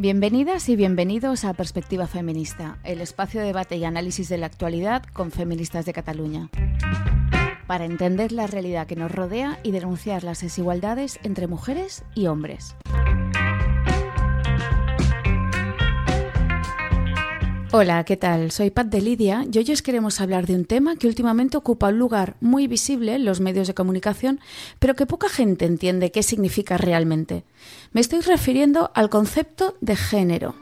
Bienvenidas y bienvenidos a Perspectiva Feminista, el espacio de debate y análisis de la actualidad con feministas de Cataluña. Para entender la realidad que nos rodea y denunciar las desigualdades entre mujeres y hombres. Hola, ¿qué tal? Soy Pat de Lidia y hoy os queremos hablar de un tema que últimamente ocupa un lugar muy visible en los medios de comunicación, pero que poca gente entiende qué significa realmente. Me estoy refiriendo al concepto de género.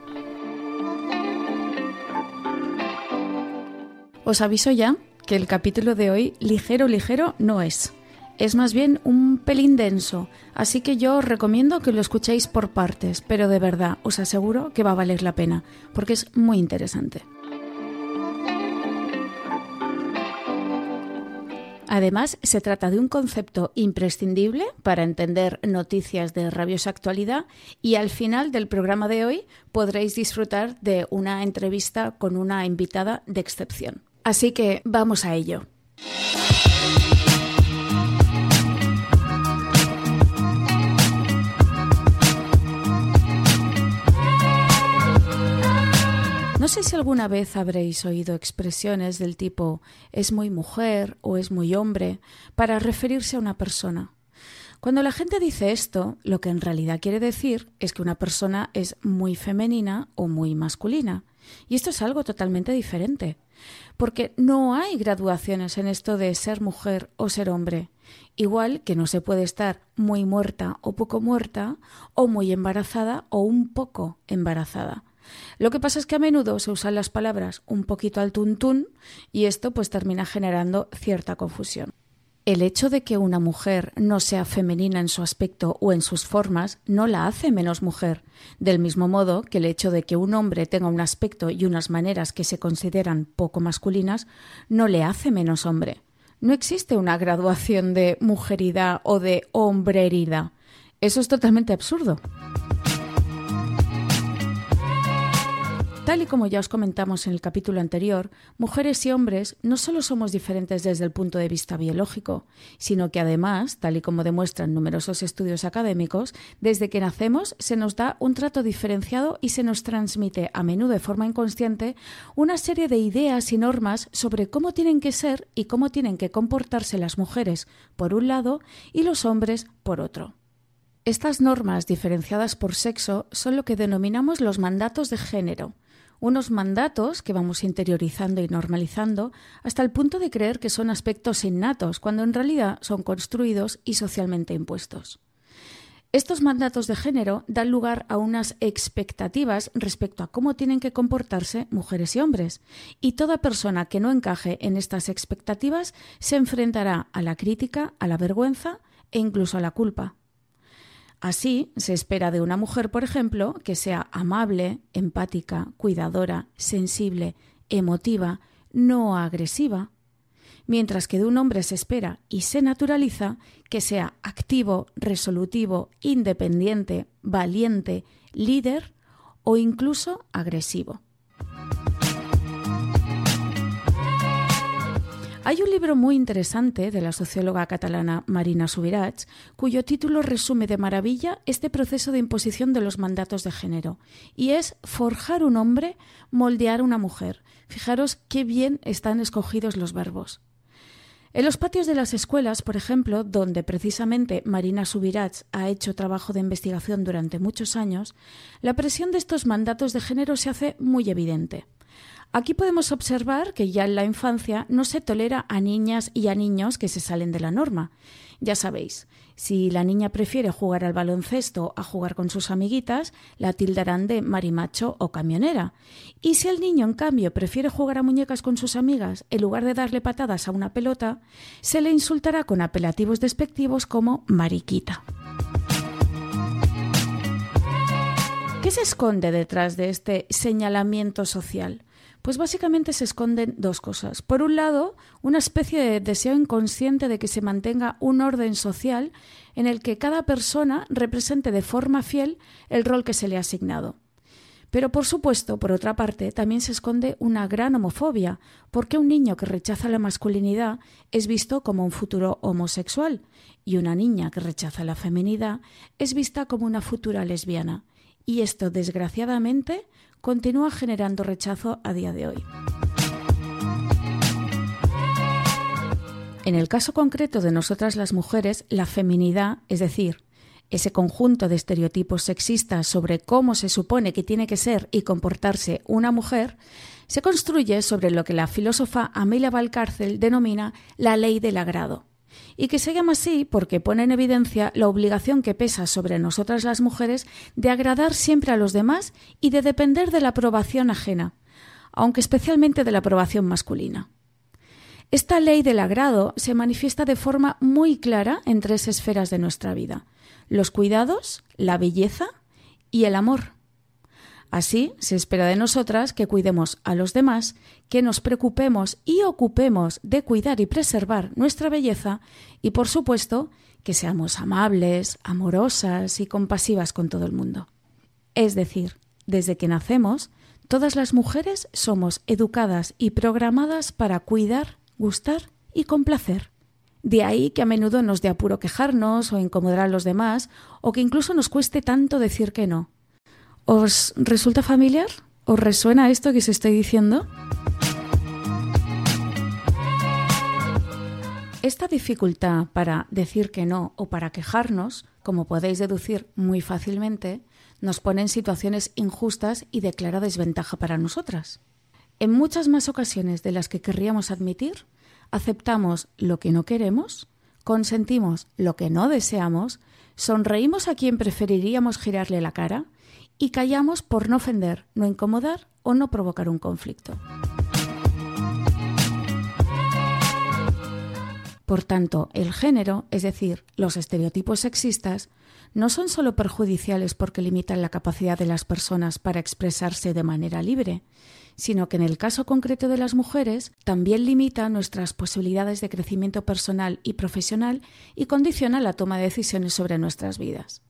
Os aviso ya que el capítulo de hoy ligero ligero no es es más bien un pelín denso, así que yo os recomiendo que lo escuchéis por partes, pero de verdad os aseguro que va a valer la pena, porque es muy interesante. Además, se trata de un concepto imprescindible para entender noticias de rabiosa actualidad y al final del programa de hoy podréis disfrutar de una entrevista con una invitada de excepción. Así que vamos a ello. No sé si alguna vez habréis oído expresiones del tipo es muy mujer o es muy hombre para referirse a una persona. Cuando la gente dice esto, lo que en realidad quiere decir es que una persona es muy femenina o muy masculina. Y esto es algo totalmente diferente, porque no hay graduaciones en esto de ser mujer o ser hombre. Igual que no se puede estar muy muerta o poco muerta, o muy embarazada o un poco embarazada. Lo que pasa es que a menudo se usan las palabras un poquito al tuntún y esto pues termina generando cierta confusión. El hecho de que una mujer no sea femenina en su aspecto o en sus formas no la hace menos mujer, del mismo modo que el hecho de que un hombre tenga un aspecto y unas maneras que se consideran poco masculinas no le hace menos hombre. No existe una graduación de mujeridad o de hombreridad. Eso es totalmente absurdo. Tal y como ya os comentamos en el capítulo anterior, mujeres y hombres no solo somos diferentes desde el punto de vista biológico, sino que además, tal y como demuestran numerosos estudios académicos, desde que nacemos se nos da un trato diferenciado y se nos transmite, a menudo de forma inconsciente, una serie de ideas y normas sobre cómo tienen que ser y cómo tienen que comportarse las mujeres, por un lado, y los hombres, por otro. Estas normas diferenciadas por sexo son lo que denominamos los mandatos de género, unos mandatos que vamos interiorizando y normalizando hasta el punto de creer que son aspectos innatos, cuando en realidad son construidos y socialmente impuestos. Estos mandatos de género dan lugar a unas expectativas respecto a cómo tienen que comportarse mujeres y hombres, y toda persona que no encaje en estas expectativas se enfrentará a la crítica, a la vergüenza e incluso a la culpa. Así, se espera de una mujer, por ejemplo, que sea amable, empática, cuidadora, sensible, emotiva, no agresiva, mientras que de un hombre se espera y se naturaliza que sea activo, resolutivo, independiente, valiente, líder o incluso agresivo. Hay un libro muy interesante de la socióloga catalana Marina Subirats, cuyo título resume de maravilla este proceso de imposición de los mandatos de género, y es Forjar un hombre, moldear una mujer. Fijaros qué bien están escogidos los verbos. En los patios de las escuelas, por ejemplo, donde precisamente Marina Subirats ha hecho trabajo de investigación durante muchos años, la presión de estos mandatos de género se hace muy evidente. Aquí podemos observar que ya en la infancia no se tolera a niñas y a niños que se salen de la norma. Ya sabéis, si la niña prefiere jugar al baloncesto a jugar con sus amiguitas, la tildarán de marimacho o camionera. Y si el niño, en cambio, prefiere jugar a muñecas con sus amigas en lugar de darle patadas a una pelota, se le insultará con apelativos despectivos como mariquita. ¿Qué se esconde detrás de este señalamiento social? Pues básicamente se esconden dos cosas. Por un lado, una especie de deseo inconsciente de que se mantenga un orden social en el que cada persona represente de forma fiel el rol que se le ha asignado. Pero por supuesto, por otra parte, también se esconde una gran homofobia, porque un niño que rechaza la masculinidad es visto como un futuro homosexual y una niña que rechaza la feminidad es vista como una futura lesbiana. y esto, desgraciadamente, continúa generando rechazo a día de hoy. En el caso concreto de nosotras las mujeres, la feminidad, es decir, ese conjunto de estereotipos sexistas sobre cómo se supone que tiene que ser y comportarse una mujer, se construye sobre lo que la filósofa Amelia Valcárcel denomina la ley del agrado, y que se llama así porque pone en evidencia la obligación que pesa sobre nosotras las mujeres de agradar siempre a los demás y de depender de la aprobación ajena, aunque especialmente de la aprobación masculina. Esta ley del agrado se manifiesta de forma muy clara en tres esferas de nuestra vida, los cuidados, la belleza y el amor. Así, se espera de nosotras que cuidemos a los demás, que nos preocupemos y ocupemos de cuidar y preservar nuestra belleza y, por supuesto, que seamos amables, amorosas y compasivas con todo el mundo. Es decir, desde que nacemos, todas las mujeres somos educadas y programadas para cuidar, gustar y complacer. De ahí que a menudo nos dé apuro quejarnos o incomodar a los demás, o que incluso nos cueste tanto decir que no. ¿Os resulta familiar? ¿Os resuena esto que os estoy diciendo? Esta dificultad para decir que no o para quejarnos, como podéis deducir muy fácilmente, nos pone en situaciones injustas y de clara desventaja para nosotras. En muchas más ocasiones de las que querríamos admitir, aceptamos lo que no queremos, consentimos lo que no deseamos, sonreímos a quien preferiríamos girarle la cara y callamos por no ofender, no incomodar o no provocar un conflicto. Por tanto, el género, es decir, los estereotipos sexistas, no son solo perjudiciales porque limitan la capacidad de las personas para expresarse de manera libre, sino que en el caso concreto de las mujeres también limita nuestras posibilidades de crecimiento personal y profesional y condiciona la toma de decisiones sobre nuestras vidas.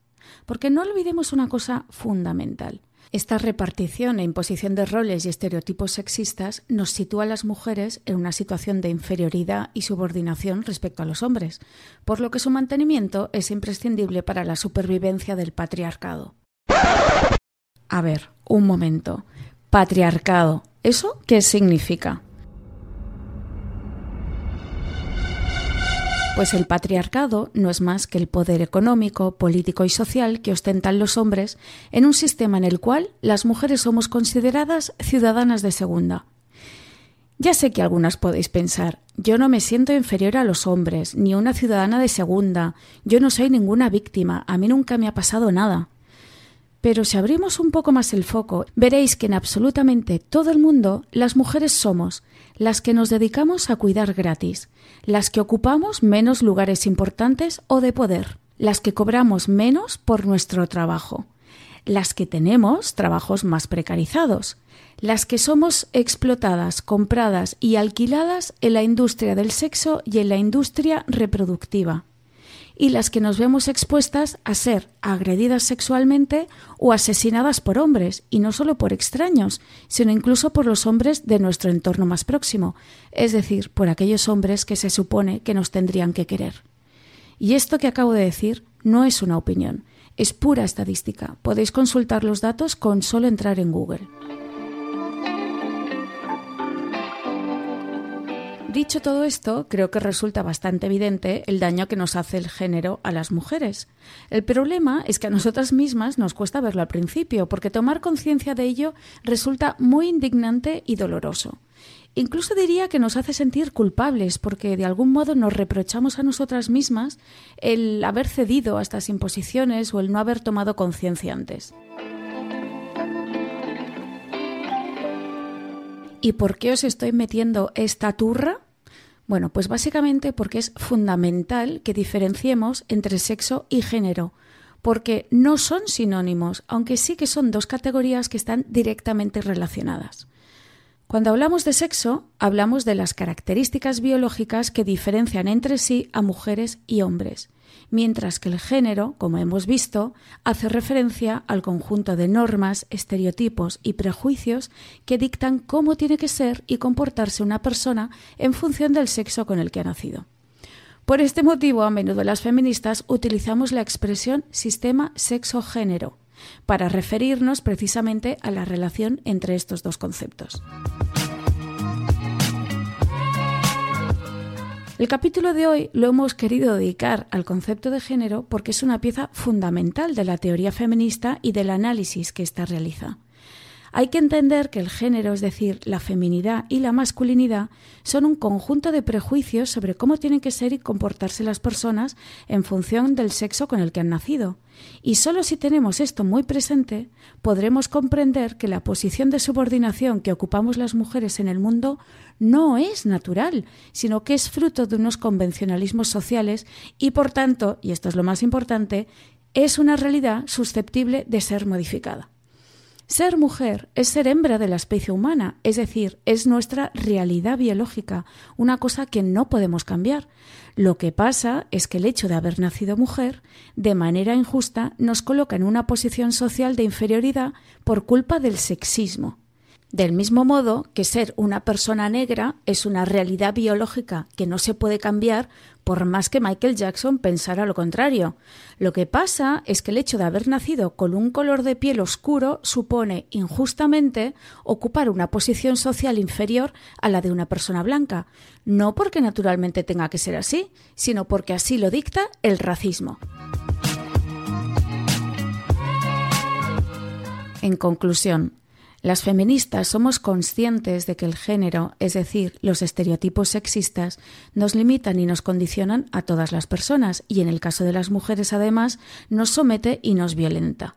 Porque no olvidemos una cosa fundamental. Esta repartición e imposición de roles y estereotipos sexistas nos sitúa a las mujeres en una situación de inferioridad y subordinación respecto a los hombres, por lo que su mantenimiento es imprescindible para la supervivencia del patriarcado. A ver, un momento. Patriarcado. ¿Eso qué significa? Pues el patriarcado no es más que el poder económico, político y social que ostentan los hombres en un sistema en el cual las mujeres somos consideradas ciudadanas de segunda. Ya sé que algunas podéis pensar, yo no me siento inferior a los hombres, ni una ciudadana de segunda, yo no soy ninguna víctima, a mí nunca me ha pasado nada. Pero si abrimos un poco más el foco, veréis que en absolutamente todo el mundo las mujeres somos las que nos dedicamos a cuidar gratis, las que ocupamos menos lugares importantes o de poder, las que cobramos menos por nuestro trabajo, las que tenemos trabajos más precarizados, las que somos explotadas, compradas y alquiladas en la industria del sexo y en la industria reproductiva y las que nos vemos expuestas a ser agredidas sexualmente o asesinadas por hombres, y no solo por extraños, sino incluso por los hombres de nuestro entorno más próximo, es decir, por aquellos hombres que se supone que nos tendrían que querer. Y esto que acabo de decir no es una opinión, es pura estadística. Podéis consultar los datos con solo entrar en Google. Dicho todo esto, creo que resulta bastante evidente el daño que nos hace el género a las mujeres. El problema es que a nosotras mismas nos cuesta verlo al principio, porque tomar conciencia de ello resulta muy indignante y doloroso. Incluso diría que nos hace sentir culpables, porque de algún modo nos reprochamos a nosotras mismas el haber cedido a estas imposiciones o el no haber tomado conciencia antes. ¿Y por qué os estoy metiendo esta turra? Bueno, pues básicamente porque es fundamental que diferenciemos entre sexo y género, porque no son sinónimos, aunque sí que son dos categorías que están directamente relacionadas. Cuando hablamos de sexo, hablamos de las características biológicas que diferencian entre sí a mujeres y hombres, mientras que el género, como hemos visto, hace referencia al conjunto de normas, estereotipos y prejuicios que dictan cómo tiene que ser y comportarse una persona en función del sexo con el que ha nacido. Por este motivo, a menudo las feministas utilizamos la expresión sistema sexo-género, para referirnos precisamente a la relación entre estos dos conceptos. El capítulo de hoy lo hemos querido dedicar al concepto de género porque es una pieza fundamental de la teoría feminista y del análisis que ésta realiza. Hay que entender que el género, es decir, la feminidad y la masculinidad, son un conjunto de prejuicios sobre cómo tienen que ser y comportarse las personas en función del sexo con el que han nacido. Y solo si tenemos esto muy presente, podremos comprender que la posición de subordinación que ocupamos las mujeres en el mundo no es natural, sino que es fruto de unos convencionalismos sociales y, por tanto, y esto es lo más importante, es una realidad susceptible de ser modificada. Ser mujer es ser hembra de la especie humana, es decir, es nuestra realidad biológica, una cosa que no podemos cambiar. Lo que pasa es que el hecho de haber nacido mujer, de manera injusta, nos coloca en una posición social de inferioridad por culpa del sexismo. Del mismo modo que ser una persona negra es una realidad biológica que no se puede cambiar por más que Michael Jackson pensara lo contrario. Lo que pasa es que el hecho de haber nacido con un color de piel oscuro supone injustamente ocupar una posición social inferior a la de una persona blanca, no porque naturalmente tenga que ser así, sino porque así lo dicta el racismo. En conclusión, las feministas somos conscientes de que el género, es decir, los estereotipos sexistas, nos limitan y nos condicionan a todas las personas y en el caso de las mujeres además nos somete y nos violenta.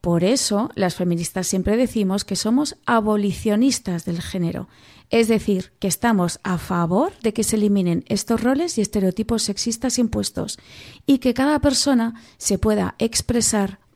Por eso, las feministas siempre decimos que somos abolicionistas del género, es decir, que estamos a favor de que se eliminen estos roles y estereotipos sexistas impuestos y que cada persona se pueda expresar,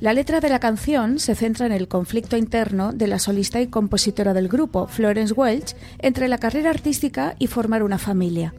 la letra de la canción se centra en el conflicto interno de la solista y compositora del grupo, Florence Welch, entre la carrera artística y formar una familia.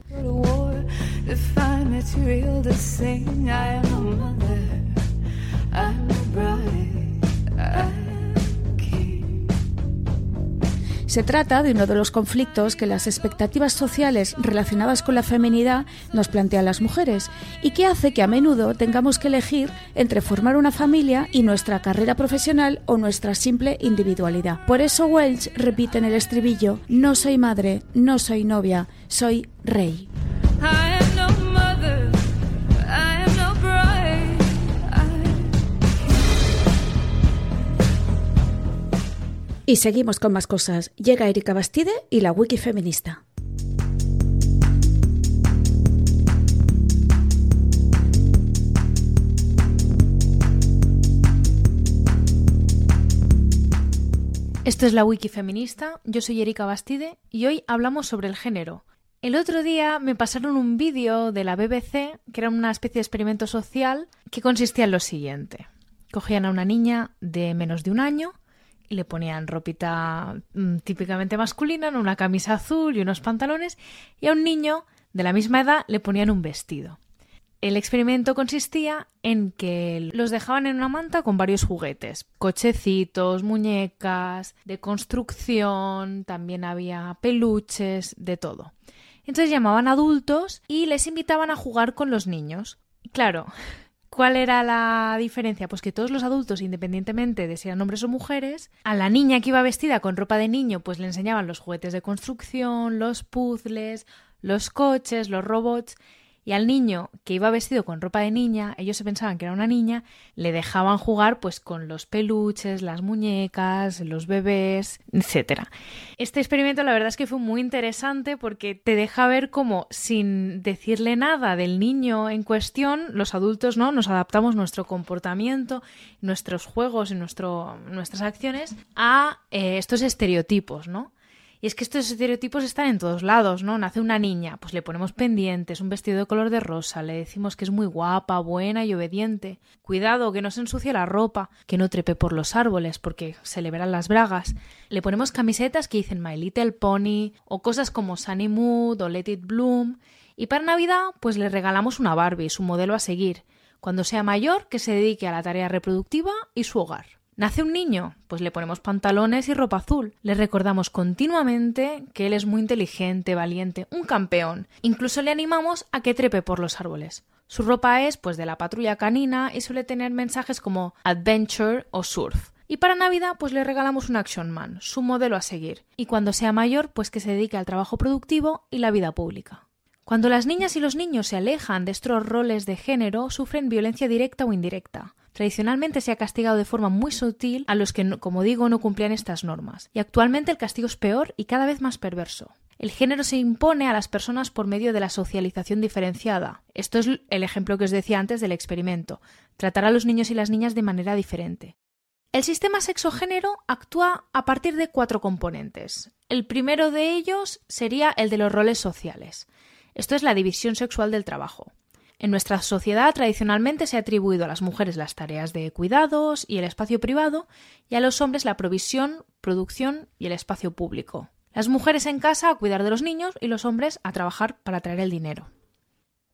Se trata de uno de los conflictos que las expectativas sociales relacionadas con la feminidad nos plantean las mujeres y que hace que a menudo tengamos que elegir entre formar una familia y nuestra carrera profesional o nuestra simple individualidad. Por eso Welch repite en el estribillo, no soy madre, no soy novia, soy rey. Y seguimos con más cosas. Llega Erika Bastide y la wiki feminista. Esto es la wiki feminista, yo soy Erika Bastide y hoy hablamos sobre el género. El otro día me pasaron un vídeo de la BBC que era una especie de experimento social que consistía en lo siguiente. Cogían a una niña de menos de un año, le ponían ropita mm, típicamente masculina, una camisa azul y unos pantalones, y a un niño de la misma edad le ponían un vestido. El experimento consistía en que los dejaban en una manta con varios juguetes, cochecitos, muñecas, de construcción, también había peluches, de todo. Entonces llamaban adultos y les invitaban a jugar con los niños. Claro, ¿Cuál era la diferencia? Pues que todos los adultos, independientemente de si eran hombres o mujeres, a la niña que iba vestida con ropa de niño, pues le enseñaban los juguetes de construcción, los puzzles, los coches, los robots, y al niño que iba vestido con ropa de niña, ellos se pensaban que era una niña, le dejaban jugar pues con los peluches, las muñecas, los bebés, etc. Este experimento la verdad es que fue muy interesante porque te deja ver cómo sin decirle nada del niño en cuestión, los adultos no nos adaptamos nuestro comportamiento, nuestros juegos y nuestro, nuestras acciones a eh, estos estereotipos, ¿no? Y es que estos estereotipos están en todos lados, ¿no? Nace una niña, pues le ponemos pendientes, un vestido de color de rosa, le decimos que es muy guapa, buena y obediente. Cuidado, que no se ensucie la ropa, que no trepe por los árboles porque se le verán las bragas. Le ponemos camisetas que dicen My Little Pony o cosas como Sunny Mood o Let It Bloom. Y para Navidad, pues le regalamos una Barbie, su modelo a seguir. Cuando sea mayor, que se dedique a la tarea reproductiva y su hogar. ¿Nace un niño? Pues le ponemos pantalones y ropa azul. Le recordamos continuamente que él es muy inteligente, valiente, un campeón. Incluso le animamos a que trepe por los árboles. Su ropa es pues de la patrulla canina y suele tener mensajes como adventure o surf. Y para Navidad pues le regalamos un Action Man, su modelo a seguir. Y cuando sea mayor pues que se dedique al trabajo productivo y la vida pública. Cuando las niñas y los niños se alejan de estos roles de género sufren violencia directa o indirecta. Tradicionalmente se ha castigado de forma muy sutil a los que, como digo, no cumplían estas normas, y actualmente el castigo es peor y cada vez más perverso. El género se impone a las personas por medio de la socialización diferenciada. Esto es el ejemplo que os decía antes del experimento. Tratar a los niños y las niñas de manera diferente. El sistema sexo-género actúa a partir de cuatro componentes. El primero de ellos sería el de los roles sociales. Esto es la división sexual del trabajo. En nuestra sociedad tradicionalmente se ha atribuido a las mujeres las tareas de cuidados y el espacio privado y a los hombres la provisión, producción y el espacio público. Las mujeres en casa a cuidar de los niños y los hombres a trabajar para traer el dinero.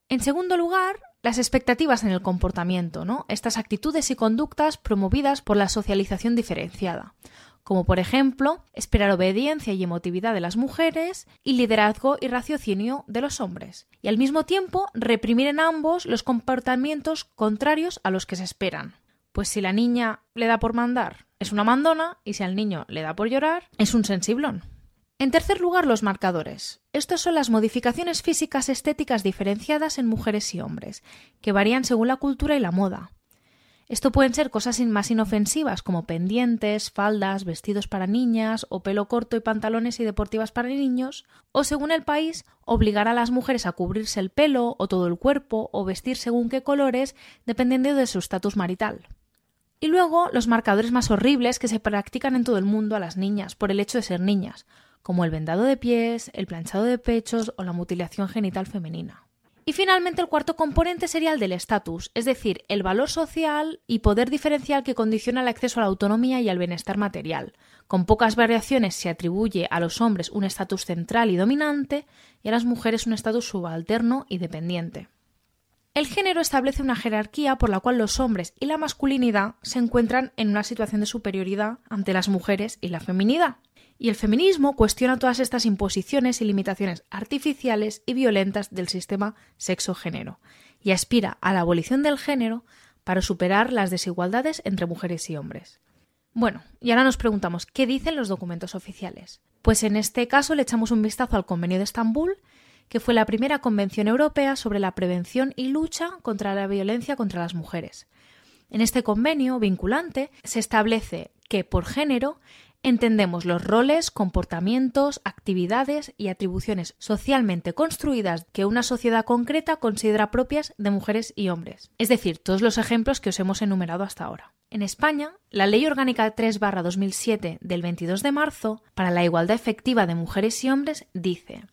En segundo lugar, las expectativas en el comportamiento, ¿no? Estas actitudes y conductas promovidas por la socialización diferenciada como por ejemplo esperar obediencia y emotividad de las mujeres y liderazgo y raciocinio de los hombres, y al mismo tiempo reprimir en ambos los comportamientos contrarios a los que se esperan. Pues si la niña le da por mandar, es una mandona, y si al niño le da por llorar, es un sensiblón. En tercer lugar, los marcadores. Estas son las modificaciones físicas estéticas diferenciadas en mujeres y hombres, que varían según la cultura y la moda. Esto pueden ser cosas más inofensivas como pendientes, faldas, vestidos para niñas o pelo corto y pantalones y deportivas para niños, o según el país, obligar a las mujeres a cubrirse el pelo o todo el cuerpo o vestir según qué colores, dependiendo de su estatus marital. Y luego los marcadores más horribles que se practican en todo el mundo a las niñas por el hecho de ser niñas, como el vendado de pies, el planchado de pechos o la mutilación genital femenina. Y finalmente el cuarto componente sería el del estatus, es decir, el valor social y poder diferencial que condiciona el acceso a la autonomía y al bienestar material. Con pocas variaciones se atribuye a los hombres un estatus central y dominante y a las mujeres un estatus subalterno y dependiente. El género establece una jerarquía por la cual los hombres y la masculinidad se encuentran en una situación de superioridad ante las mujeres y la feminidad. Y el feminismo cuestiona todas estas imposiciones y limitaciones artificiales y violentas del sistema sexo-género y aspira a la abolición del género para superar las desigualdades entre mujeres y hombres. Bueno, y ahora nos preguntamos, ¿qué dicen los documentos oficiales? Pues en este caso le echamos un vistazo al Convenio de Estambul, que fue la primera convención europea sobre la prevención y lucha contra la violencia contra las mujeres. En este convenio vinculante se establece que por género entendemos los roles, comportamientos, actividades y atribuciones socialmente construidas que una sociedad concreta considera propias de mujeres y hombres. Es decir, todos los ejemplos que os hemos enumerado hasta ahora. En España, la Ley Orgánica 3-2007 del 22 de marzo para la igualdad efectiva de mujeres y hombres dice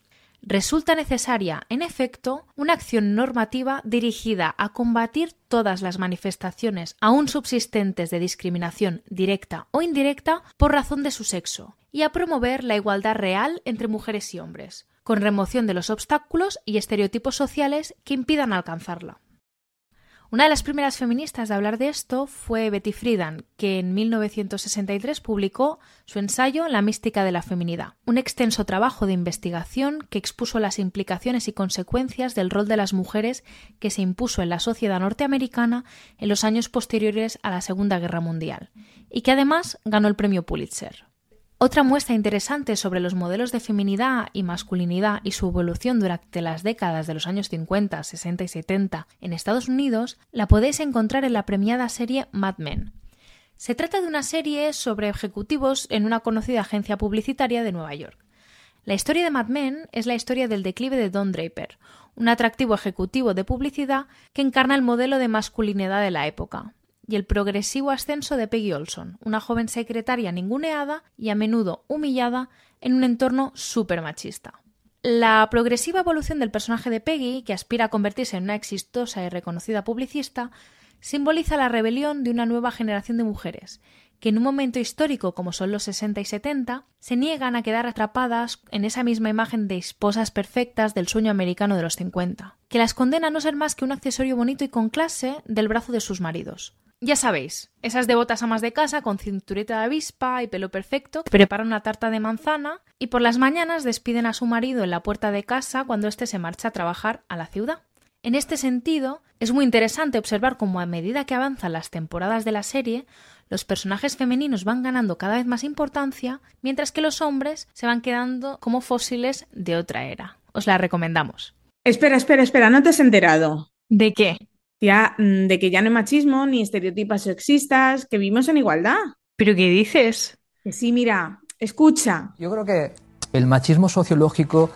resulta necesaria, en efecto, una acción normativa dirigida a combatir todas las manifestaciones aún subsistentes de discriminación directa o indirecta por razón de su sexo, y a promover la igualdad real entre mujeres y hombres, con remoción de los obstáculos y estereotipos sociales que impidan alcanzarla. Una de las primeras feministas de hablar de esto fue Betty Friedan, que en 1963 publicó su ensayo La mística de la feminidad, un extenso trabajo de investigación que expuso las implicaciones y consecuencias del rol de las mujeres que se impuso en la sociedad norteamericana en los años posteriores a la Segunda Guerra Mundial, y que además ganó el premio Pulitzer. Otra muestra interesante sobre los modelos de feminidad y masculinidad y su evolución durante las décadas de los años 50, 60 y 70 en Estados Unidos la podéis encontrar en la premiada serie Mad Men. Se trata de una serie sobre ejecutivos en una conocida agencia publicitaria de Nueva York. La historia de Mad Men es la historia del declive de Don Draper, un atractivo ejecutivo de publicidad que encarna el modelo de masculinidad de la época, y el progresivo ascenso de Peggy Olson, una joven secretaria ninguneada y a menudo humillada en un entorno súper machista. La progresiva evolución del personaje de Peggy, que aspira a convertirse en una exitosa y reconocida publicista, simboliza la rebelión de una nueva generación de mujeres, que en un momento histórico como son los 60 y 70, se niegan a quedar atrapadas en esa misma imagen de esposas perfectas del sueño americano de los 50, que las condena a no ser más que un accesorio bonito y con clase del brazo de sus maridos. Ya sabéis, esas devotas amas de casa con cinturita de avispa y pelo perfecto preparan una tarta de manzana y por las mañanas despiden a su marido en la puerta de casa cuando éste se marcha a trabajar a la ciudad. En este sentido, es muy interesante observar cómo a medida que avanzan las temporadas de la serie, los personajes femeninos van ganando cada vez más importancia, mientras que los hombres se van quedando como fósiles de otra era. Os la recomendamos. Espera, espera, espera, no te has enterado. ¿De qué? Mm, de que ya no hay machismo ni estereotipos sexistas, que vivimos en igualdad. ¿Pero qué dices? Que sí, mira, escucha. Yo creo que el machismo sociológico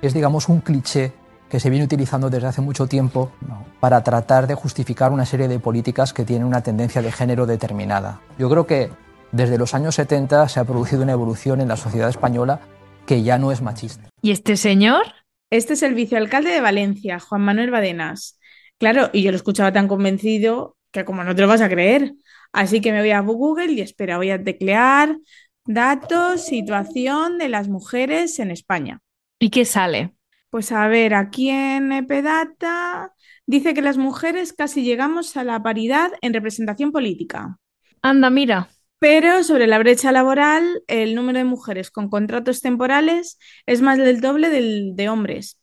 es, digamos, un cliché que se viene utilizando desde hace mucho tiempo para tratar de justificar una serie de políticas que tienen una tendencia de género determinada. Yo creo que desde los años 70 se ha producido una evolución en la sociedad española que ya no es machista. ¿Y este señor? Este es el vicealcalde de Valencia, Juan Manuel Badenas. Claro, y yo lo escuchaba tan convencido que como no te lo vas a creer. Así que me voy a Google y espera, voy a teclear datos, situación de las mujeres en España. ¿Y qué sale? Pues a ver, aquí en Epedata dice que las mujeres casi llegamos a la paridad en representación política. Anda, mira. Pero sobre la brecha laboral, el número de mujeres con contratos temporales es más del doble del de hombres.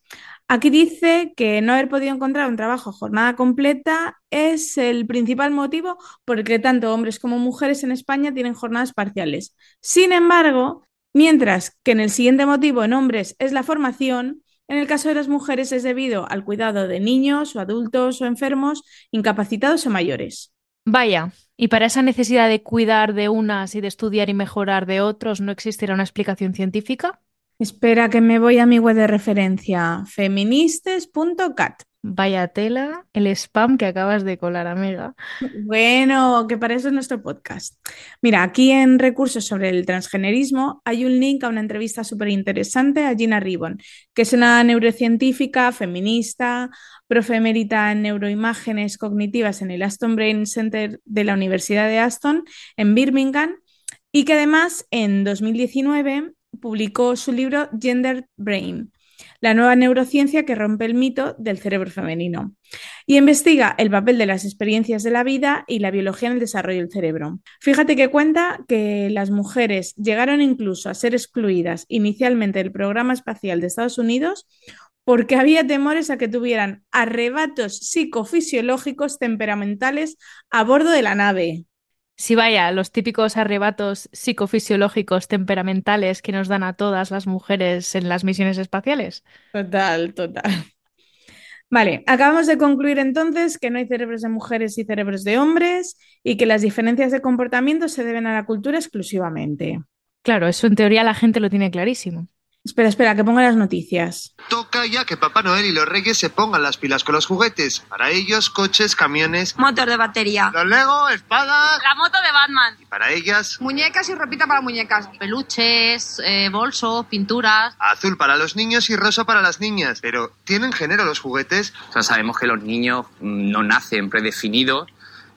Aquí dice que no haber podido encontrar un trabajo a jornada completa es el principal motivo por el que tanto hombres como mujeres en España tienen jornadas parciales. Sin embargo, mientras que en el siguiente motivo en hombres es la formación, en el caso de las mujeres es debido al cuidado de niños o adultos o enfermos, incapacitados o mayores. Vaya, y para esa necesidad de cuidar de unas y de estudiar y mejorar de otros, ¿no existirá una explicación científica? Espera que me voy a mi web de referencia, feministes.cat. Vaya tela, el spam que acabas de colar, amiga. Bueno, que para eso es nuestro podcast. Mira, aquí en Recursos sobre el transgenerismo hay un link a una entrevista súper interesante a Gina Ribbon, que es una neurocientífica, feminista, profe emérita en neuroimágenes cognitivas en el Aston Brain Center de la Universidad de Aston en Birmingham y que además en 2019 publicó su libro Gender Brain la nueva neurociencia que rompe el mito del cerebro femenino y investiga el papel de las experiencias de la vida y la biología en el desarrollo del cerebro. Fíjate que cuenta que las mujeres llegaron incluso a ser excluidas inicialmente del programa espacial de Estados Unidos porque había temores a que tuvieran arrebatos psicofisiológicos temperamentales a bordo de la nave. Sí, vaya, los típicos arrebatos psicofisiológicos temperamentales que nos dan a todas las mujeres en las misiones espaciales. Total, total. Vale, acabamos de concluir entonces que no hay cerebros de mujeres y cerebros de hombres y que las diferencias de comportamiento se deben a la cultura exclusivamente. Claro, eso en teoría la gente lo tiene clarísimo. Espera, espera, que ponga las noticias. Toca ya que Papá Noel y los Reyes se pongan las pilas con los juguetes. Para ellos, coches, camiones, Motor de batería. los Lego, espadas. La moto de Batman. Y para ellas, Muñecas y ropita para muñecas. peluches, eh, bolsos, pinturas. azul para los niños y rosa para las niñas. Pero, ¿tienen género los juguetes? O sea, sabemos que los niños mm, no nacen predefinidos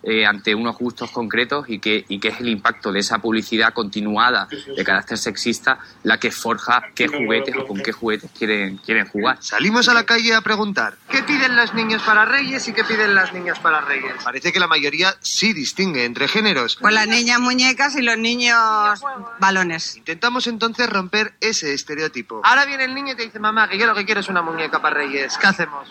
eh, ante unos gustos concretos y que, y que es el impacto de esa publicidad continuada de carácter sexista la que forja qué juguetes o con qué juguetes quieren, quieren jugar. Salimos a la calle a preguntar, ¿qué piden los niños para Reyes y qué piden las niñas para Reyes? Parece que la mayoría sí distingue entre géneros. Pues las niñas muñecas y los niños balones. Intentamos entonces romper ese estereotipo. Ahora viene el niño y te dice, mamá, que yo lo que quiero es una muñeca para Reyes. ¿Qué hacemos?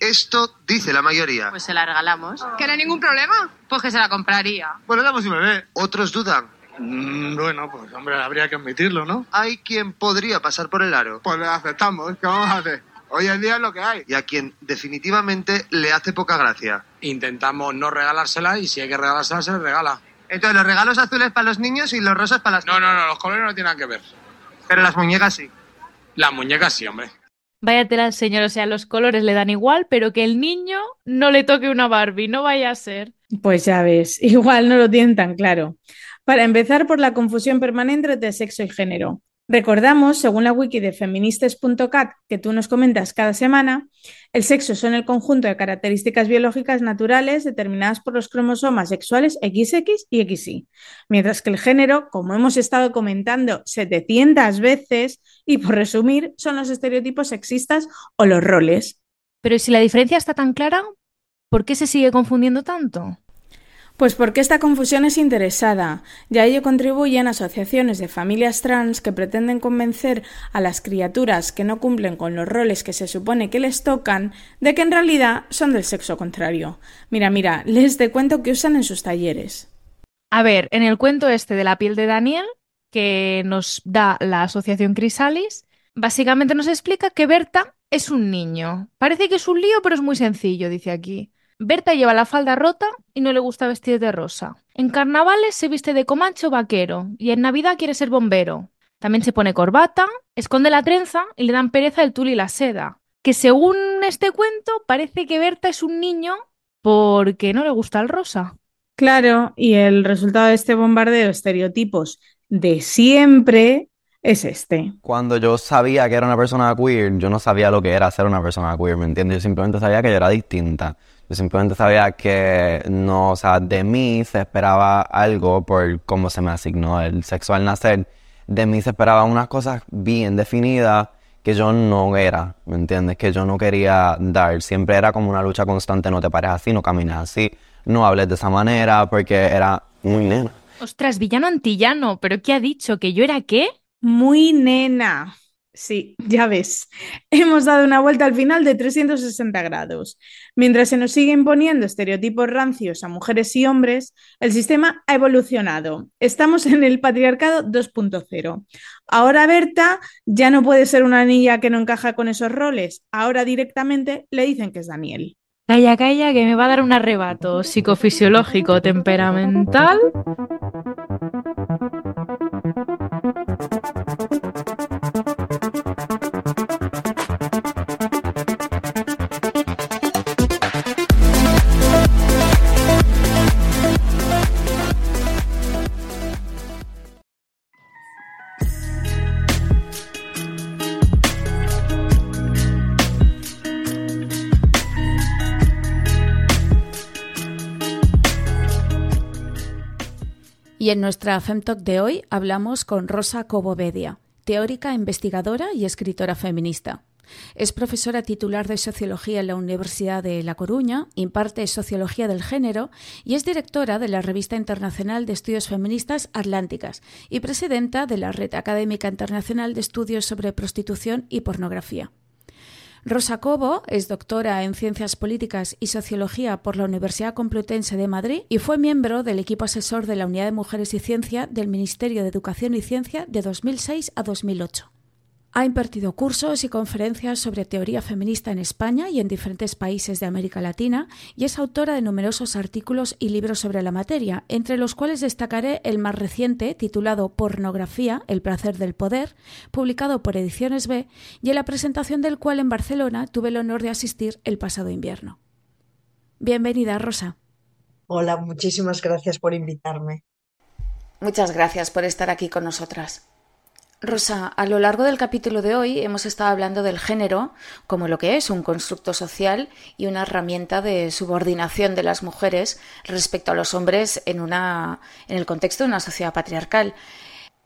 Esto dice la mayoría. Pues se la regalamos. ¿Que no hay ningún problema? Pues que se la compraría. Bueno, damos un bebé. Otros dudan. Mm, bueno, pues hombre, habría que admitirlo, ¿no? Hay quien podría pasar por el aro Pues lo aceptamos, ¿qué vamos a hacer? Hoy en día es lo que hay. y a quien definitivamente le hace poca gracia. Intentamos no regalársela y si hay que regalársela, se le regala. Entonces, los regalos azules para los niños y los rosas para las No, no, no, los colores no tienen nada que ver. Pero las muñecas sí. Las muñecas sí, hombre. Vaya tela, señor, o sea, los colores le dan igual, pero que el niño no le toque una Barbie, no vaya a ser. Pues ya ves, igual no lo tienen tan claro. Para empezar, por la confusión permanente entre sexo y género. Recordamos, según la wiki de feministas.cat que tú nos comentas cada semana, el sexo son el conjunto de características biológicas naturales determinadas por los cromosomas sexuales XX y XY, mientras que el género, como hemos estado comentando 700 veces, y por resumir, son los estereotipos sexistas o los roles. Pero si la diferencia está tan clara, ¿por qué se sigue confundiendo tanto? Pues porque esta confusión es interesada, ya ello contribuyen asociaciones de familias trans que pretenden convencer a las criaturas que no cumplen con los roles que se supone que les tocan de que en realidad son del sexo contrario. Mira, mira, les de cuento que usan en sus talleres. A ver, en el cuento este de la piel de Daniel, que nos da la asociación Crisalis, básicamente nos explica que Berta es un niño. Parece que es un lío, pero es muy sencillo, dice aquí. Berta lleva la falda rota y no le gusta vestir de rosa. En carnavales se viste de comancho vaquero y en Navidad quiere ser bombero. También se pone corbata, esconde la trenza y le dan pereza el tul y la seda. Que según este cuento parece que Berta es un niño porque no le gusta el rosa. Claro, y el resultado de este bombardeo de estereotipos de siempre es este. Cuando yo sabía que era una persona queer, yo no sabía lo que era ser una persona queer, ¿me entiendes? Yo simplemente sabía que yo era distinta. Yo simplemente sabía que no, o sea, de mí se esperaba algo por cómo se me asignó el sexo al nacer. De mí se esperaba unas cosas bien definidas que yo no era, ¿me entiendes? Que yo no quería dar. Siempre era como una lucha constante, no te pares así, no camines así, no hables de esa manera, porque era muy nena. Ostras, villano antillano, ¿pero qué ha dicho? ¿Que yo era qué? Muy nena. Sí, ya ves, hemos dado una vuelta al final de 360 grados. Mientras se nos siguen poniendo estereotipos rancios a mujeres y hombres, el sistema ha evolucionado. Estamos en el patriarcado 2.0. Ahora Berta ya no puede ser una niña que no encaja con esos roles. Ahora directamente le dicen que es Daniel. Calla, calla, que me va a dar un arrebato psicofisiológico temperamental. Y en nuestra FemTalk de hoy hablamos con Rosa Cobovedia, teórica, investigadora y escritora feminista. Es profesora titular de Sociología en la Universidad de La Coruña, imparte Sociología del Género y es directora de la Revista Internacional de Estudios Feministas Atlánticas y presidenta de la Red Académica Internacional de Estudios sobre Prostitución y Pornografía. Rosa Cobo es doctora en Ciencias Políticas y Sociología por la Universidad Complutense de Madrid y fue miembro del equipo asesor de la Unidad de Mujeres y Ciencia del Ministerio de Educación y Ciencia de 2006 a 2008. Ha impartido cursos y conferencias sobre teoría feminista en España y en diferentes países de América Latina y es autora de numerosos artículos y libros sobre la materia, entre los cuales destacaré el más reciente, titulado Pornografía, el placer del poder, publicado por Ediciones B y en la presentación del cual en Barcelona tuve el honor de asistir el pasado invierno. Bienvenida, Rosa. Hola, muchísimas gracias por invitarme. Muchas gracias por estar aquí con nosotras. Rosa, a lo largo del capítulo de hoy hemos estado hablando del género como lo que es un constructo social y una herramienta de subordinación de las mujeres respecto a los hombres en, una, en el contexto de una sociedad patriarcal.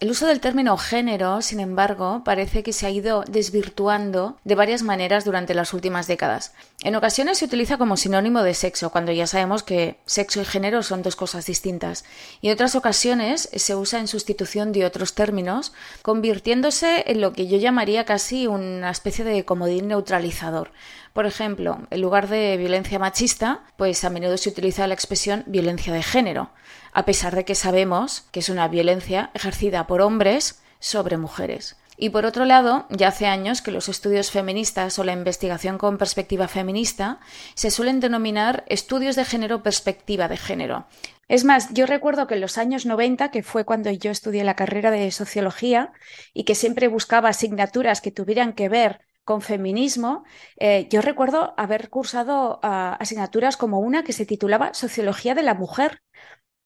El uso del término género, sin embargo, parece que se ha ido desvirtuando de varias maneras durante las últimas décadas. En ocasiones se utiliza como sinónimo de sexo, cuando ya sabemos que sexo y género son dos cosas distintas. Y en otras ocasiones se usa en sustitución de otros términos, convirtiéndose en lo que yo llamaría casi una especie de comodín neutralizador. Por ejemplo, en lugar de violencia machista, pues a menudo se utiliza la expresión violencia de género a pesar de que sabemos que es una violencia ejercida por hombres sobre mujeres. Y por otro lado, ya hace años que los estudios feministas o la investigación con perspectiva feminista se suelen denominar estudios de género perspectiva de género. Es más, yo recuerdo que en los años 90, que fue cuando yo estudié la carrera de sociología y que siempre buscaba asignaturas que tuvieran que ver con feminismo, eh, yo recuerdo haber cursado uh, asignaturas como una que se titulaba Sociología de la Mujer,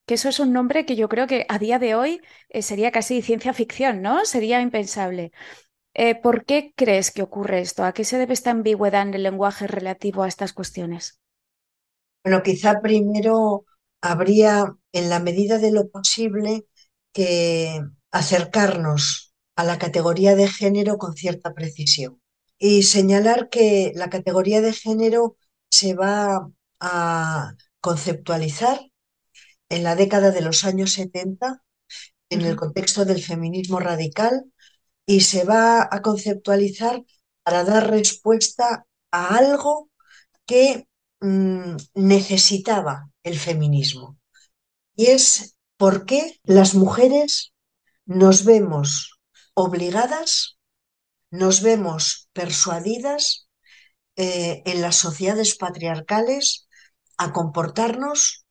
que eso es un nombre que yo creo que a día de hoy eh, sería casi ciencia ficción, ¿no? Sería impensable. Eh, ¿Por qué crees que ocurre esto? ¿A qué se debe esta ambigüedad en el lenguaje relativo a estas cuestiones? Bueno, quizá primero habría, en la medida de lo posible, que acercarnos a la categoría de género con cierta precisión y señalar que la categoría de género se va a conceptualizar en la década de los años 70 en el contexto del feminismo radical y se va a conceptualizar para dar respuesta a algo que mmm, necesitaba el feminismo. Y es por qué las mujeres nos vemos obligadas nos vemos persuadidas eh, en las sociedades patriarcales a comportarnos,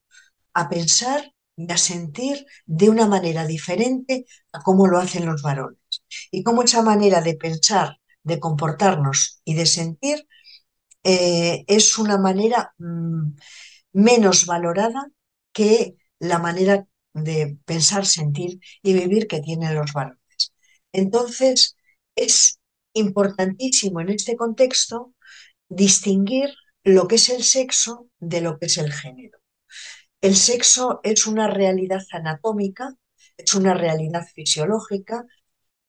a pensar y a sentir de una manera diferente a cómo lo hacen los varones. Y cómo esa manera de pensar, de comportarnos y de sentir eh, es una manera mmm, menos valorada que la manera de pensar, sentir y vivir que tienen los varones. Entonces, es importantísimo en este contexto distinguir lo que es el sexo de lo que es el género. El sexo es una realidad anatómica, es una realidad fisiológica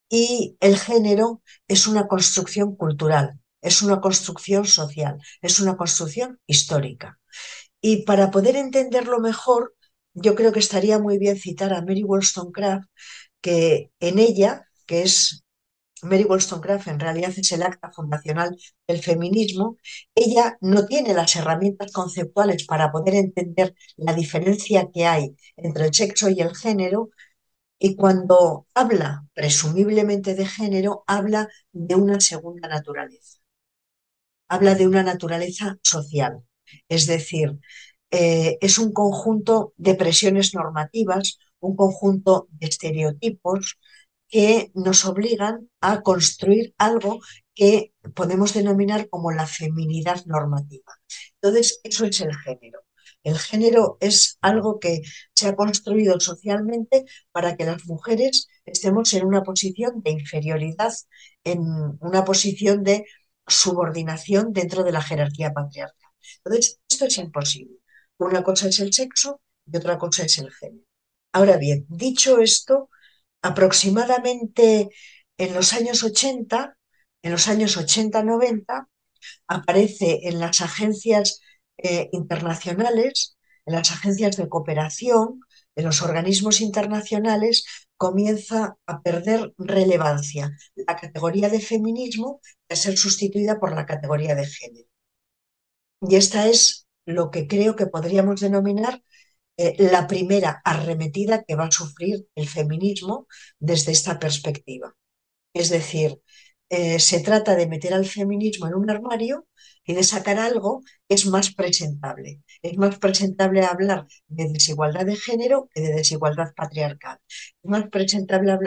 y el género es una construcción cultural, es una construcción social, es una construcción histórica. Y para poder entenderlo mejor, yo creo que estaría muy bien citar a Mary Wollstonecraft, que en ella, que es Mary Wollstonecraft en realidad es el acta fundacional del feminismo, ella no tiene las herramientas conceptuales para poder entender la diferencia que hay entre el sexo y el género, y cuando habla presumiblemente de género, habla de una segunda naturaleza. Habla de una naturaleza social, es decir, eh, es un conjunto de presiones normativas, un conjunto de estereotipos, que nos obligan a construir algo que podemos denominar como la feminidad normativa. Entonces, eso es el género. El género es algo que se ha construido socialmente para que las mujeres estemos en una posición de inferioridad, en una posición de subordinación dentro de la jerarquía patriarcal. Entonces, esto es imposible. Una cosa es el sexo y otra cosa es el género. Ahora bien, dicho esto, aproximadamente en los años 80, en los años 80-90, aparece en las agencias eh, internacionales, en las agencias de cooperación, en los organismos internacionales, comienza a perder relevancia la categoría de feminismo a ser sustituida por la categoría de género. Y esta es lo que creo que podríamos denominar eh, la primera arremetida que va a sufrir el feminismo desde esta perspectiva. Es decir, eh, se trata de meter al feminismo en un armario y de sacar algo que es más presentable. Es más presentable hablar de desigualdad de género que de desigualdad patriarcal. Es más presentable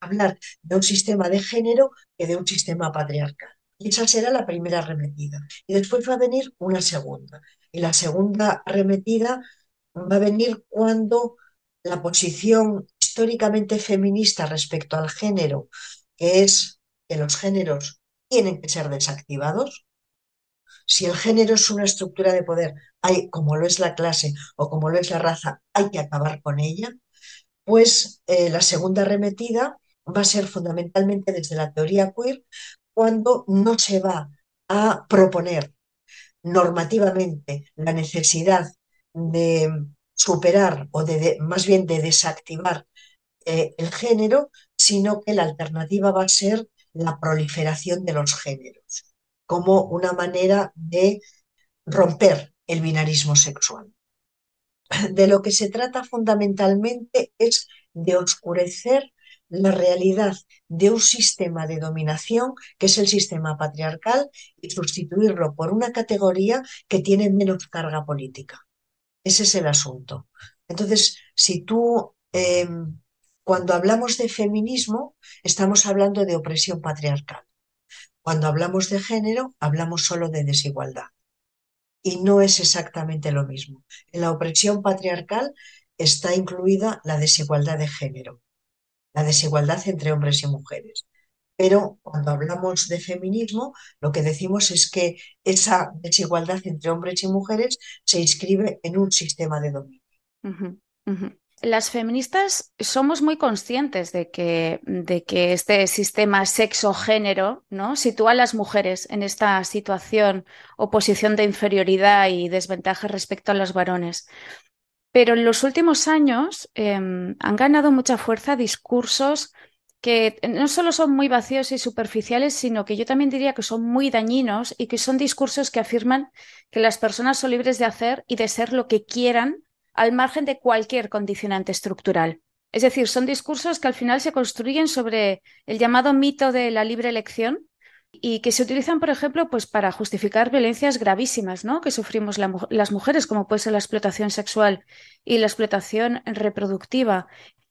hablar de un sistema de género que de un sistema patriarcal. Y esa será la primera arremetida. Y después va a venir una segunda. Y la segunda arremetida va a venir cuando la posición históricamente feminista respecto al género, que es que los géneros tienen que ser desactivados. Si el género es una estructura de poder, hay, como lo es la clase o como lo es la raza, hay que acabar con ella, pues eh, la segunda arremetida va a ser fundamentalmente desde la teoría queer, cuando no se va a proponer normativamente la necesidad de superar o de, más bien de desactivar eh, el género, sino que la alternativa va a ser la proliferación de los géneros, como una manera de romper el binarismo sexual. De lo que se trata fundamentalmente es de oscurecer la realidad de un sistema de dominación que es el sistema patriarcal y sustituirlo por una categoría que tiene menos carga política. Ese es el asunto. Entonces, si tú, eh, cuando hablamos de feminismo, estamos hablando de opresión patriarcal. Cuando hablamos de género, hablamos solo de desigualdad. Y no es exactamente lo mismo. En la opresión patriarcal está incluida la desigualdad de género, la desigualdad entre hombres y mujeres. Pero cuando hablamos de feminismo, lo que decimos es que esa desigualdad entre hombres y mujeres se inscribe en un sistema de dominio. Las feministas somos muy conscientes de que, de que este sistema sexo-género ¿no? sitúa a las mujeres en esta situación o posición de inferioridad y desventaja respecto a los varones. Pero en los últimos años em, han ganado mucha fuerza discursos que no solo son muy vacíos y superficiales, sino que yo también diría que son muy dañinos y que son discursos que afirman que las personas son libres de hacer y de ser lo que quieran al margen de cualquier condicionante estructural. Es decir, son discursos que al final se construyen sobre el llamado mito de la libre elección y que se utilizan, por ejemplo, pues para justificar violencias gravísimas ¿no? que sufrimos las mujeres, como puede ser la explotación sexual y la explotación reproductiva.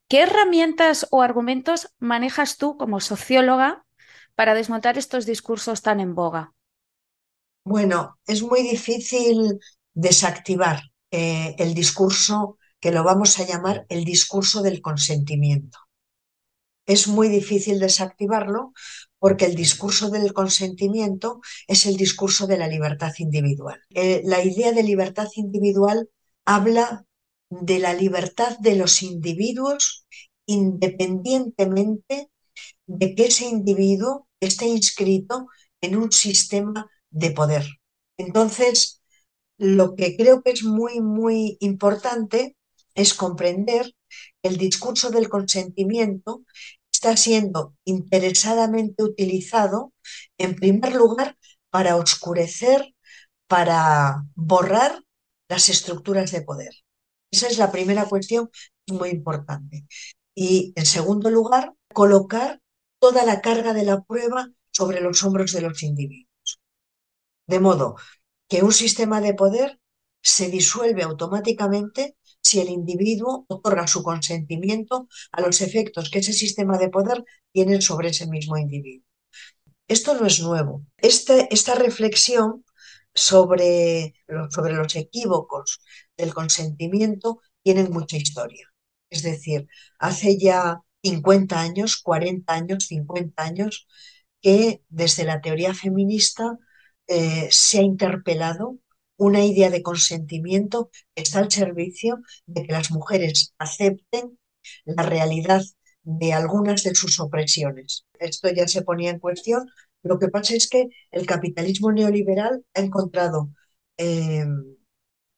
¿Qué herramientas o argumentos manejas tú como socióloga para desmontar estos discursos tan en boga? Bueno, es muy difícil desactivar eh, el discurso que lo vamos a llamar el discurso del consentimiento. Es muy difícil desactivarlo porque el discurso del consentimiento es el discurso de la libertad individual. Eh, la idea de libertad individual habla de la libertad de los individuos independientemente de que ese individuo esté inscrito en un sistema de poder. Entonces, lo que creo que es muy, muy importante es comprender que el discurso del consentimiento está siendo interesadamente utilizado, en primer lugar, para oscurecer, para borrar las estructuras de poder. Esa es la primera cuestión muy importante. Y, en segundo lugar, colocar toda la carga de la prueba sobre los hombros de los individuos. De modo que un sistema de poder se disuelve automáticamente si el individuo otorga su consentimiento a los efectos que ese sistema de poder tiene sobre ese mismo individuo. Esto no es nuevo. esta reflexión sobre, sobre los equívocos del consentimiento tiene mucha historia. Es decir, hace ya 50 años, 40 años, 50 años, que desde la teoría feminista eh, se ha interpelado una idea de consentimiento que está al servicio de que las mujeres acepten la realidad de algunas de sus opresiones. Esto ya se ponía en cuestión. Lo que pasa es que el capitalismo neoliberal ha encontrado eh,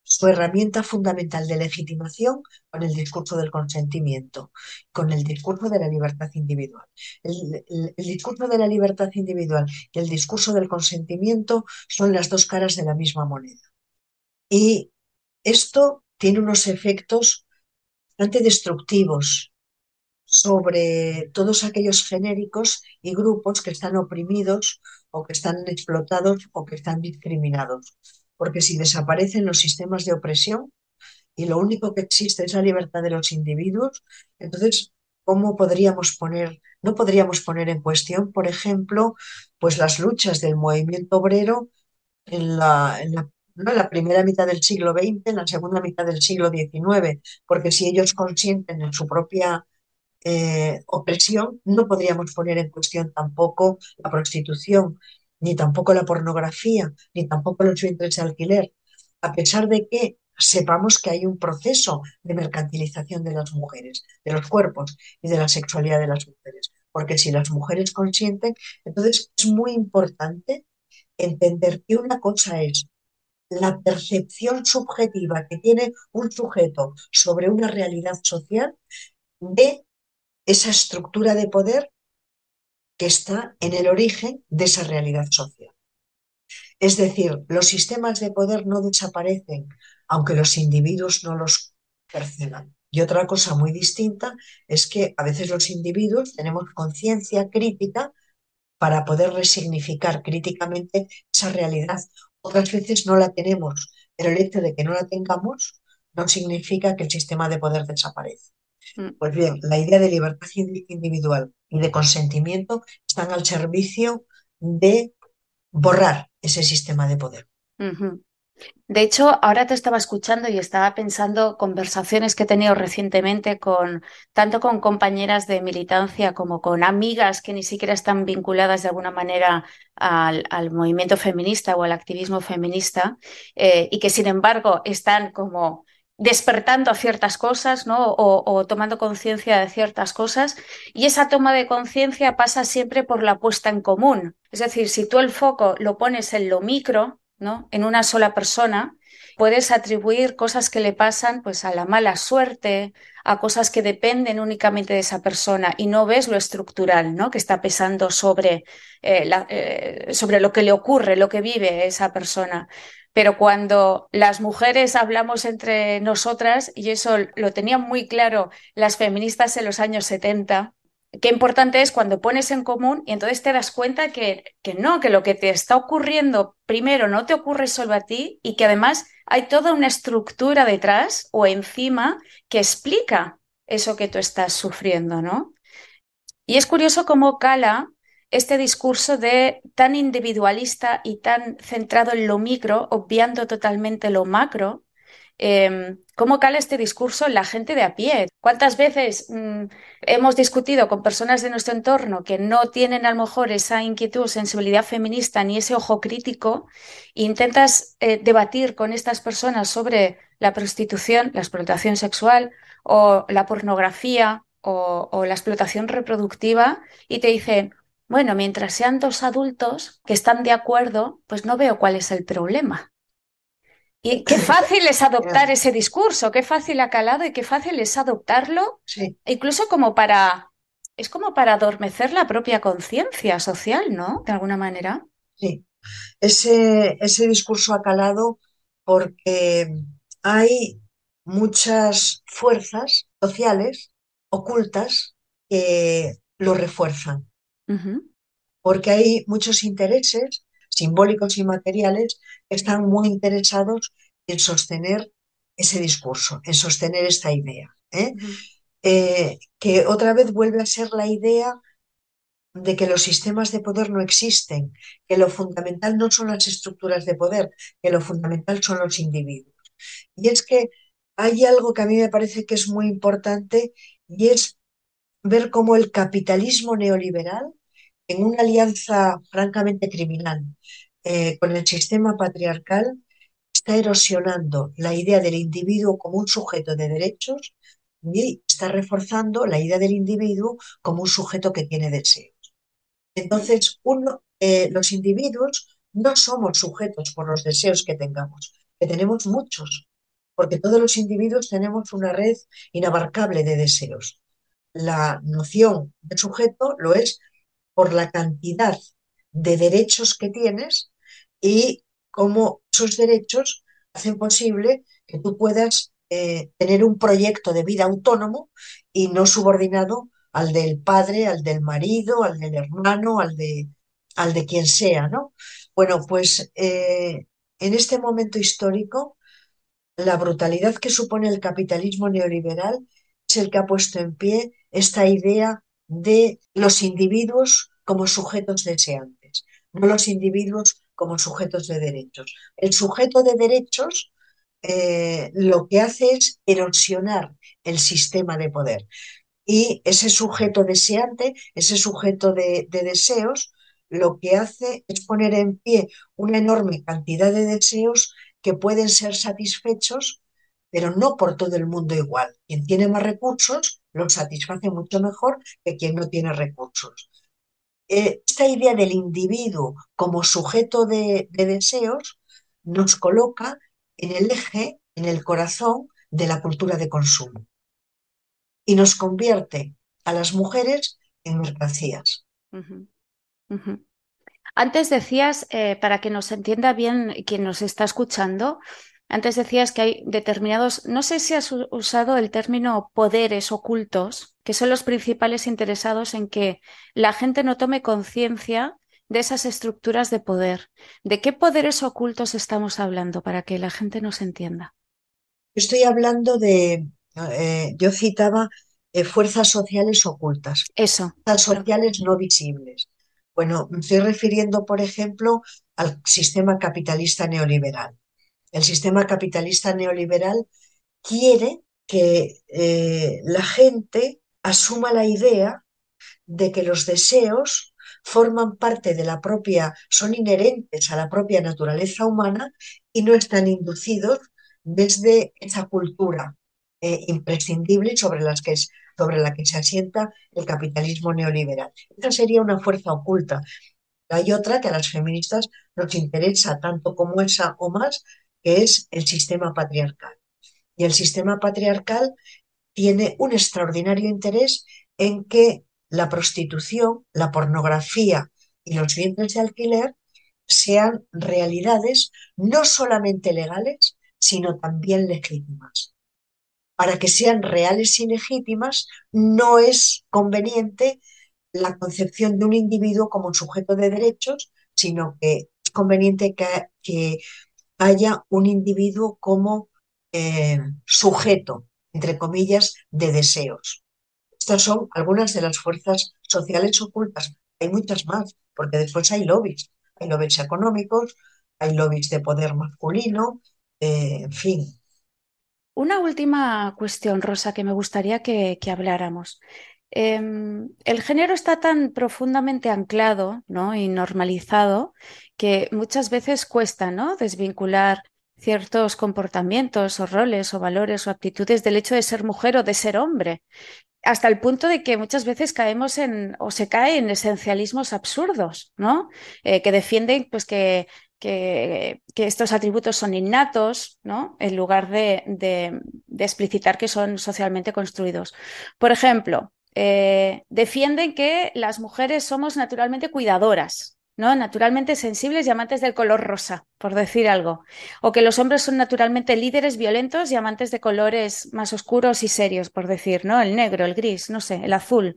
su herramienta fundamental de legitimación con el discurso del consentimiento, con el discurso de la libertad individual. El, discurso de la libertad individual y el discurso del consentimiento son las dos caras de la misma moneda. Y esto tiene unos efectos bastante destructivos sobre todos aquellos genéricos y grupos que están oprimidos o que están explotados o que están discriminados porque si desaparecen los sistemas de opresión y lo único que existe es la libertad de los individuos, entonces, ¿cómo podríamos poner, no podríamos poner en cuestión, por ejemplo, pues las luchas del movimiento obrero en la, primera mitad del siglo XX, en la segunda mitad del siglo XIX, porque si ellos consienten en su propia eh, opresión, no podríamos poner en cuestión tampoco la prostitución ni tampoco la pornografía, ni tampoco los vientres de alquiler, a pesar de que sepamos que hay un proceso de mercantilización de las mujeres, de los cuerpos y de la sexualidad de las mujeres. Porque si las mujeres consienten, entonces es muy importante entender que una cosa es la percepción subjetiva que tiene un sujeto sobre una realidad social de esa estructura de poder que está en el origen de esa realidad social. Es decir, los sistemas de poder no desaparecen aunque los individuos no los perciban. Y otra cosa muy distinta es que a veces los individuos tenemos conciencia crítica para poder resignificar críticamente esa realidad. Otras veces no la tenemos, pero el hecho de que no la tengamos no significa que el sistema de poder desaparece. Mm. Pues bien, la idea de libertad individual y de consentimiento están al servicio de borrar ese sistema de poder. De hecho, ahora te estaba escuchando y estaba pensando conversaciones que he tenido recientemente con tanto con compañeras de militancia como con amigas que ni siquiera están vinculadas de alguna manera al, movimiento feminista o al activismo feminista eh, y que sin embargo están como despertando a ciertas cosas, ¿no? O, tomando conciencia de ciertas cosas. Y esa toma de conciencia pasa siempre por la puesta en común. Es decir, si tú el foco lo pones en lo micro, ¿no? En una sola persona, puedes atribuir cosas que le pasan pues a la mala suerte, a cosas que dependen únicamente de esa persona y no ves lo estructural, ¿no? Que está pesando sobre, eh, eh, sobre lo que le ocurre, lo que vive esa persona. Pero cuando las mujeres hablamos entre nosotras, y eso lo tenían muy claro las feministas en los años 70, qué importante es cuando pones en común y entonces te das cuenta que, que no, que lo que te está ocurriendo primero no te ocurre solo a ti y que además hay toda una estructura detrás o encima que explica eso que tú estás sufriendo, ¿no? Y es curioso cómo Cala este discurso de tan individualista y tan centrado en lo micro, obviando totalmente lo macro, em, ¿cómo cala este discurso en la gente de a pie? ¿Cuántas veces mm, hemos discutido con personas de nuestro entorno que no tienen a lo mejor esa inquietud, sensibilidad feminista ni ese ojo crítico e intentas eh, debatir con estas personas sobre la prostitución, la explotación sexual o la pornografía o, o la explotación reproductiva y te dicen, bueno, mientras sean dos adultos que están de acuerdo, pues no veo cuál es el problema. Y qué fácil es adoptar ese discurso, qué fácil ha calado y qué fácil es adoptarlo, incluso como para, es como para adormecer la propia conciencia social, ¿no? De alguna manera. Sí, ese, ese discurso ha calado porque hay muchas fuerzas sociales ocultas que lo refuerzan. Porque hay muchos intereses simbólicos y materiales están muy interesados en sostener ese discurso, en sostener esta idea. ¿eh? Eh, que otra vez vuelve a ser la idea de que los sistemas de poder no existen, que lo fundamental no son las estructuras de poder, que lo fundamental son los individuos. Y es que hay algo que a mí me parece que es muy importante y es ver cómo el capitalismo neoliberal en una alianza francamente criminal eh, con el sistema patriarcal, está erosionando la idea del individuo como un sujeto de derechos y está reforzando la idea del individuo como un sujeto que tiene deseos. Entonces, eh, los individuos no somos sujetos por los deseos que tengamos, que tenemos muchos, porque todos los individuos tenemos una red inabarcable de deseos. La noción de sujeto lo es por la cantidad de derechos que tienes y cómo esos derechos hacen posible que tú puedas eh, tener un proyecto de vida autónomo y no subordinado al del padre, al del marido, al del hermano, al de, al de quien sea, ¿no? Bueno, pues eh, en este momento histórico, la brutalidad que supone el capitalismo neoliberal es el que ha puesto en pie esta idea de los individuos como sujetos deseantes, no los individuos como sujetos de derechos. El sujeto de derechos eh, lo que hace es erosionar el sistema de poder. Y ese sujeto deseante, ese sujeto de, de deseos, lo que hace es poner en pie una enorme cantidad de deseos que pueden ser satisfechos, pero no por todo el mundo igual. Quien tiene más recursos lo satisface mucho mejor que quien no tiene recursos. Eh, esta idea del individuo como sujeto de, deseos nos coloca en el eje, en el corazón de la cultura de consumo y nos convierte a las mujeres en mercancías. Antes decías, eh, para que nos entienda bien quien nos está escuchando, antes decías que hay determinados, no sé si has usado el término poderes ocultos, que son los principales interesados en que la gente no tome conciencia de esas estructuras de poder. ¿De qué poderes ocultos estamos hablando para que la gente nos entienda? Estoy hablando de, eh, yo citaba eh, fuerzas sociales ocultas. Eso. Fuerzas sociales no visibles. Bueno, me estoy refiriendo, por ejemplo, al sistema capitalista neoliberal. El sistema capitalista neoliberal quiere que eh, la gente asuma la idea de que los deseos forman parte de la propia, son inherentes a la propia naturaleza humana y no están inducidos desde esa cultura eh, imprescindible sobre, que sobre la que se asienta el capitalismo neoliberal. Esa sería una fuerza oculta. Hay otra que a las feministas nos interesa tanto como esa o más, que es el sistema patriarcal. Y el sistema patriarcal tiene un extraordinario interés en que la prostitución, la pornografía y los vientres de alquiler sean realidades no solamente legales, sino también legítimas. Para que sean reales y legítimas, no es conveniente la concepción de un individuo como sujeto de derechos, sino que es conveniente que, haya un individuo como eh, sujeto, entre comillas, de deseos. Estas son algunas de las fuerzas sociales ocultas. Hay muchas más, porque después hay lobbies. Hay lobbies económicos, hay lobbies de poder masculino, eh, en fin. Una última cuestión, Rosa, que me gustaría que, habláramos. Em, el género está tan profundamente anclado ¿no? y normalizado que muchas veces cuesta ¿no? desvincular ciertos comportamientos o roles o valores o actitudes del hecho de ser mujer o de ser hombre, hasta el punto de que muchas veces caemos en o se cae en esencialismos absurdos, ¿no? Eh, que defienden pues que que, estos atributos son innatos, ¿no? en lugar de, explicitar que son socialmente construidos. Por ejemplo, eh, defienden que las mujeres somos naturalmente cuidadoras, ¿no? naturalmente sensibles y amantes del color rosa, por decir algo, o que los hombres son naturalmente líderes violentos y amantes de colores más oscuros y serios, por decir, ¿no? el negro, el gris, no sé, el azul.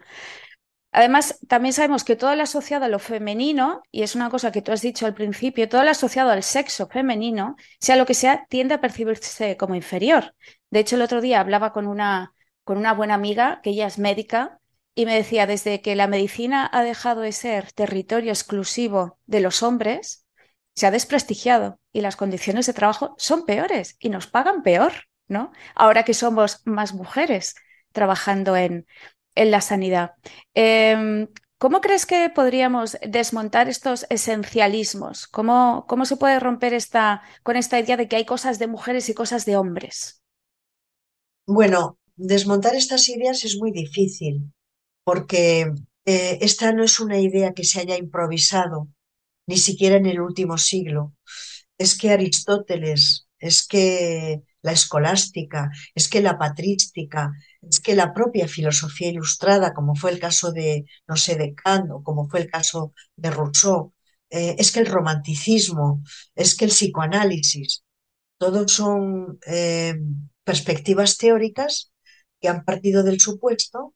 Además, también sabemos que todo lo asociado a lo femenino, y es una cosa que tú has dicho al principio, todo lo asociado al sexo femenino, sea lo que sea, tiende a percibirse como inferior. De hecho, el otro día hablaba con una, con una buena amiga, que ella es médica, y me decía, desde que la medicina ha dejado de ser territorio exclusivo de los hombres, se ha desprestigiado y las condiciones de trabajo son peores y nos pagan peor, ¿no? Ahora que somos más mujeres trabajando en, en la sanidad. Em, ¿Cómo crees que podríamos desmontar estos esencialismos? ¿Cómo, ¿Cómo, se puede romper esta, con esta idea de que hay cosas de mujeres y cosas de hombres? Bueno, desmontar estas ideas es muy difícil porque eh, esta no es una idea que se haya improvisado, ni siquiera en el último siglo. Es que Aristóteles, es que la escolástica, es que la patrística, es que la propia filosofía ilustrada, como fue el caso de, no sé, de Kant o como fue el caso de Rousseau, eh, es que el romanticismo, es que el psicoanálisis, todos son eh, perspectivas teóricas que han partido del supuesto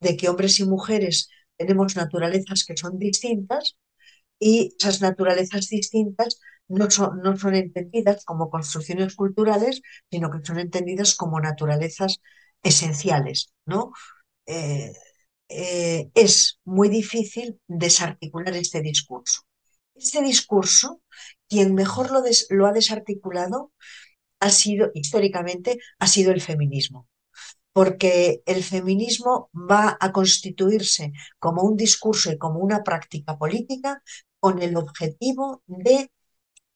de que hombres y mujeres tenemos naturalezas que son distintas y esas naturalezas distintas no son, no son entendidas como construcciones culturales, sino que son entendidas como naturalezas esenciales, ¿no? Eh, eh, es muy difícil desarticular este discurso. Este discurso, quien mejor lo, lo ha desarticulado ha sido, históricamente, ha sido el feminismo porque el feminismo va a constituirse como un discurso y como una práctica política con el objetivo de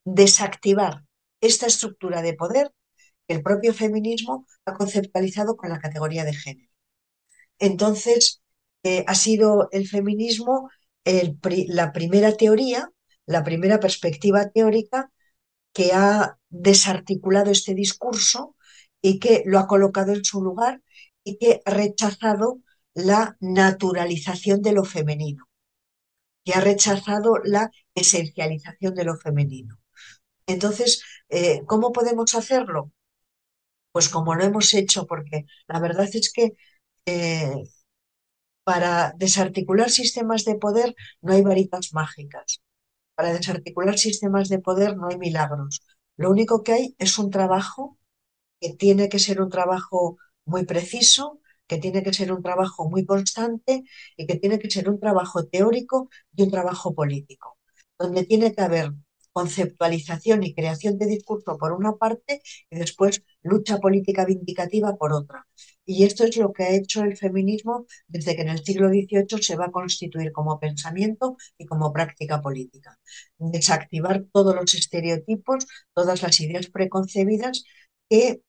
desactivar esta estructura de poder que el propio feminismo ha conceptualizado con la categoría de género. Entonces, eh, ha sido el feminismo la primera teoría, la primera perspectiva teórica que ha desarticulado este discurso y que lo ha colocado en su lugar que ha rechazado la naturalización de lo femenino, que ha rechazado la esencialización de lo femenino. Entonces, eh, ¿cómo podemos hacerlo? Pues como lo hemos hecho, porque la verdad es que eh, para desarticular sistemas de poder no hay varitas mágicas. Para desarticular sistemas de poder no hay milagros. Lo único que hay es un trabajo que tiene que ser un trabajo muy preciso, que tiene que ser un trabajo muy constante y que tiene que ser un trabajo teórico y un trabajo político, donde tiene que haber conceptualización y creación de discurso por una parte y después lucha política vindicativa por otra. Y esto es lo que ha hecho el feminismo desde que en el siglo XVIII se va a constituir como pensamiento y como práctica política. Desactivar todos los estereotipos, todas las ideas preconcebidas que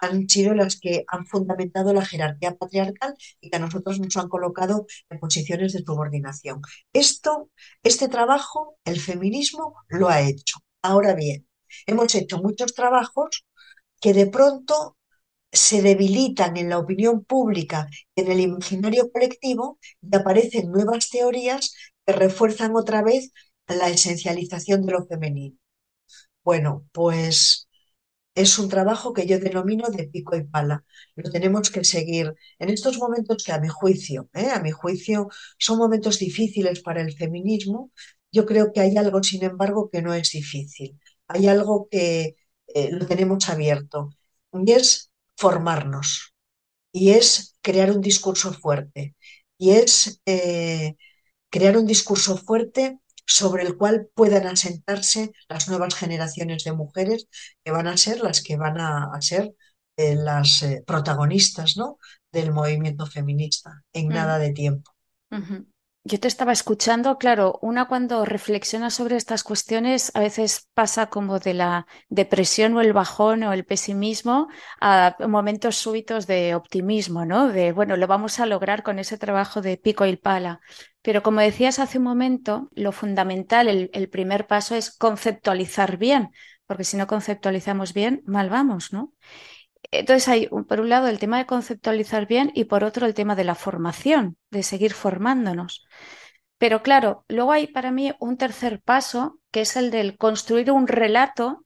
han sido las que han fundamentado la jerarquía patriarcal y que a nosotros nos han colocado en posiciones de subordinación. Esto, este trabajo, el feminismo lo ha hecho. Ahora bien, hemos hecho muchos trabajos que de pronto se debilitan en la opinión pública en el imaginario colectivo y aparecen nuevas teorías que refuerzan otra vez la esencialización de lo femenino. Bueno, pues es un trabajo que yo denomino de pico y pala. Lo tenemos que seguir en estos momentos que a mi juicio, ¿eh? a mi juicio son momentos difíciles para el feminismo. Yo creo que hay algo, sin embargo, que no es difícil. Hay algo que eh, lo tenemos abierto y es formarnos y es crear un discurso fuerte y es eh, crear un discurso fuerte sobre el cual puedan asentarse las nuevas generaciones de mujeres que van a ser las que van a, ser eh, las eh, protagonistas ¿no? del movimiento feminista en nada de tiempo. Yo te estaba escuchando, claro, una cuando reflexiona sobre estas cuestiones a veces pasa como de la depresión o el bajón o el pesimismo a momentos súbitos de optimismo, ¿no? De, bueno, lo vamos a lograr con ese trabajo de pico y pala. Pero como decías hace un momento, lo fundamental, el, el primer paso es conceptualizar bien, porque si no conceptualizamos bien, mal vamos, ¿no? Entonces hay, por un lado, el tema de conceptualizar bien y por otro, el tema de la formación, de seguir formándonos. Pero claro, luego hay para mí un tercer paso, que es el del construir un relato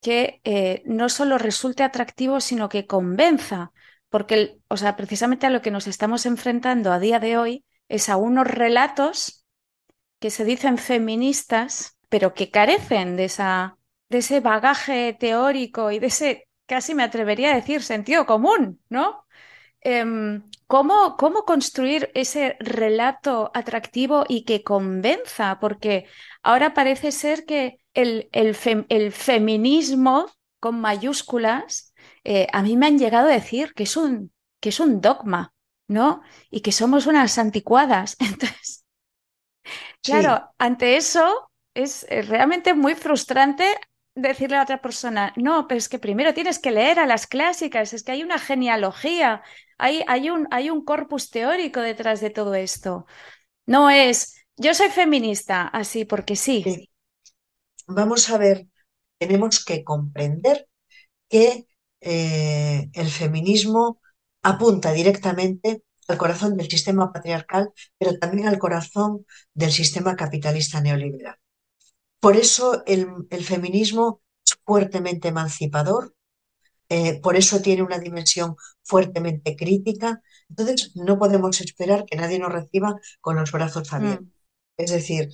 que eh, no solo resulte atractivo, sino que convenza, porque, o sea, precisamente a lo que nos estamos enfrentando a día de hoy es a unos relatos que se dicen feministas, pero que carecen de esa, de ese bagaje teórico y de ese, casi me atrevería a decir, sentido común, ¿no? Em, ¿cómo, cómo construir ese relato atractivo y que convenza? Porque ahora parece ser que el, el fem- el feminismo con mayúsculas, eh, a mí me han llegado a decir que es un, que es un dogma, ¿no? Y que somos unas anticuadas. Entonces, Sí, Claro, ante eso es eh, realmente muy frustrante decirle a otra persona, no, pero es que primero tienes que leer a las clásicas, es que hay una genealogía, hay, hay un, hay un corpus teórico detrás de todo esto. No es, yo soy feminista, así porque sí. sí. Vamos a ver, tenemos que comprender que eh, el feminismo apunta directamente al corazón del sistema patriarcal, pero también al corazón del sistema capitalista neoliberal. Por eso el, el feminismo es fuertemente emancipador, eh, por eso tiene una dimensión fuertemente crítica. Entonces, no podemos esperar que nadie nos reciba con los brazos abiertos. Mm, Es decir,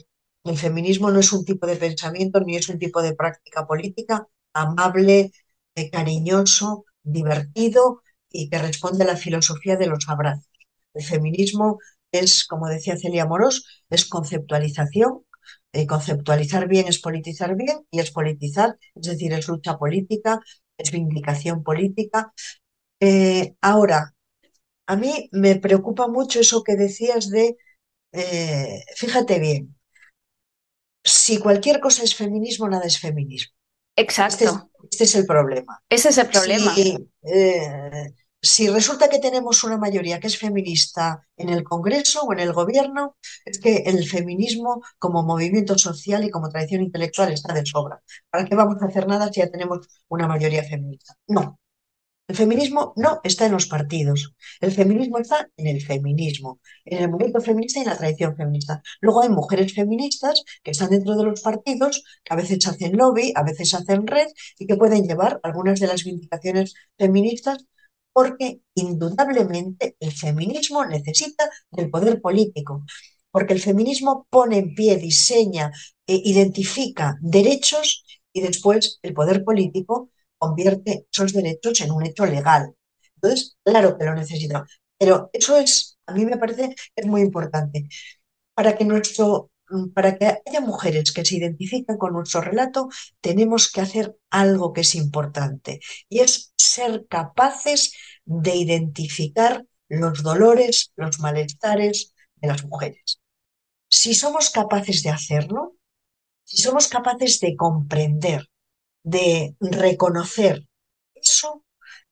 el feminismo no es un tipo de pensamiento ni es un tipo de práctica política amable, eh, cariñoso, divertido y que responde a la filosofía de los abrazos. El feminismo es, como decía Celia Morós, es conceptualización. Eh, conceptualizar bien es politizar bien y es politizar, es decir, es lucha política, es vindicación política. Eh, ahora, a mí me preocupa mucho eso que decías de, eh, fíjate bien, si cualquier cosa es feminismo, nada es feminismo. Este es, Exacto, este es el problema. ese es el problema. Si, si resulta que tenemos una mayoría que es feminista en el Congreso o en el gobierno, es que el feminismo como movimiento social y como tradición intelectual está de sobra. ¿Para qué vamos a hacer nada si ya tenemos una mayoría feminista? No. El feminismo no está en los partidos. El feminismo está en el feminismo, en el movimiento feminista y en la tradición feminista. Luego hay mujeres feministas que están dentro de los partidos, que a veces hacen lobby, a veces hacen red y que pueden llevar algunas de las vindicaciones feministas porque indudablemente el feminismo necesita del poder político, porque el feminismo pone en pie, diseña, e identifica derechos y después el poder político convierte esos derechos en un hecho legal. Entonces, claro que lo necesitamos. Pero eso es, a mí me parece, es muy importante. Para que nuestro para que haya mujeres que se identifiquen con nuestro relato, tenemos que hacer algo que es importante y es ser capaces de identificar los dolores, los malestares de las mujeres. Si somos capaces de hacerlo, si somos capaces de comprender, de reconocer eso,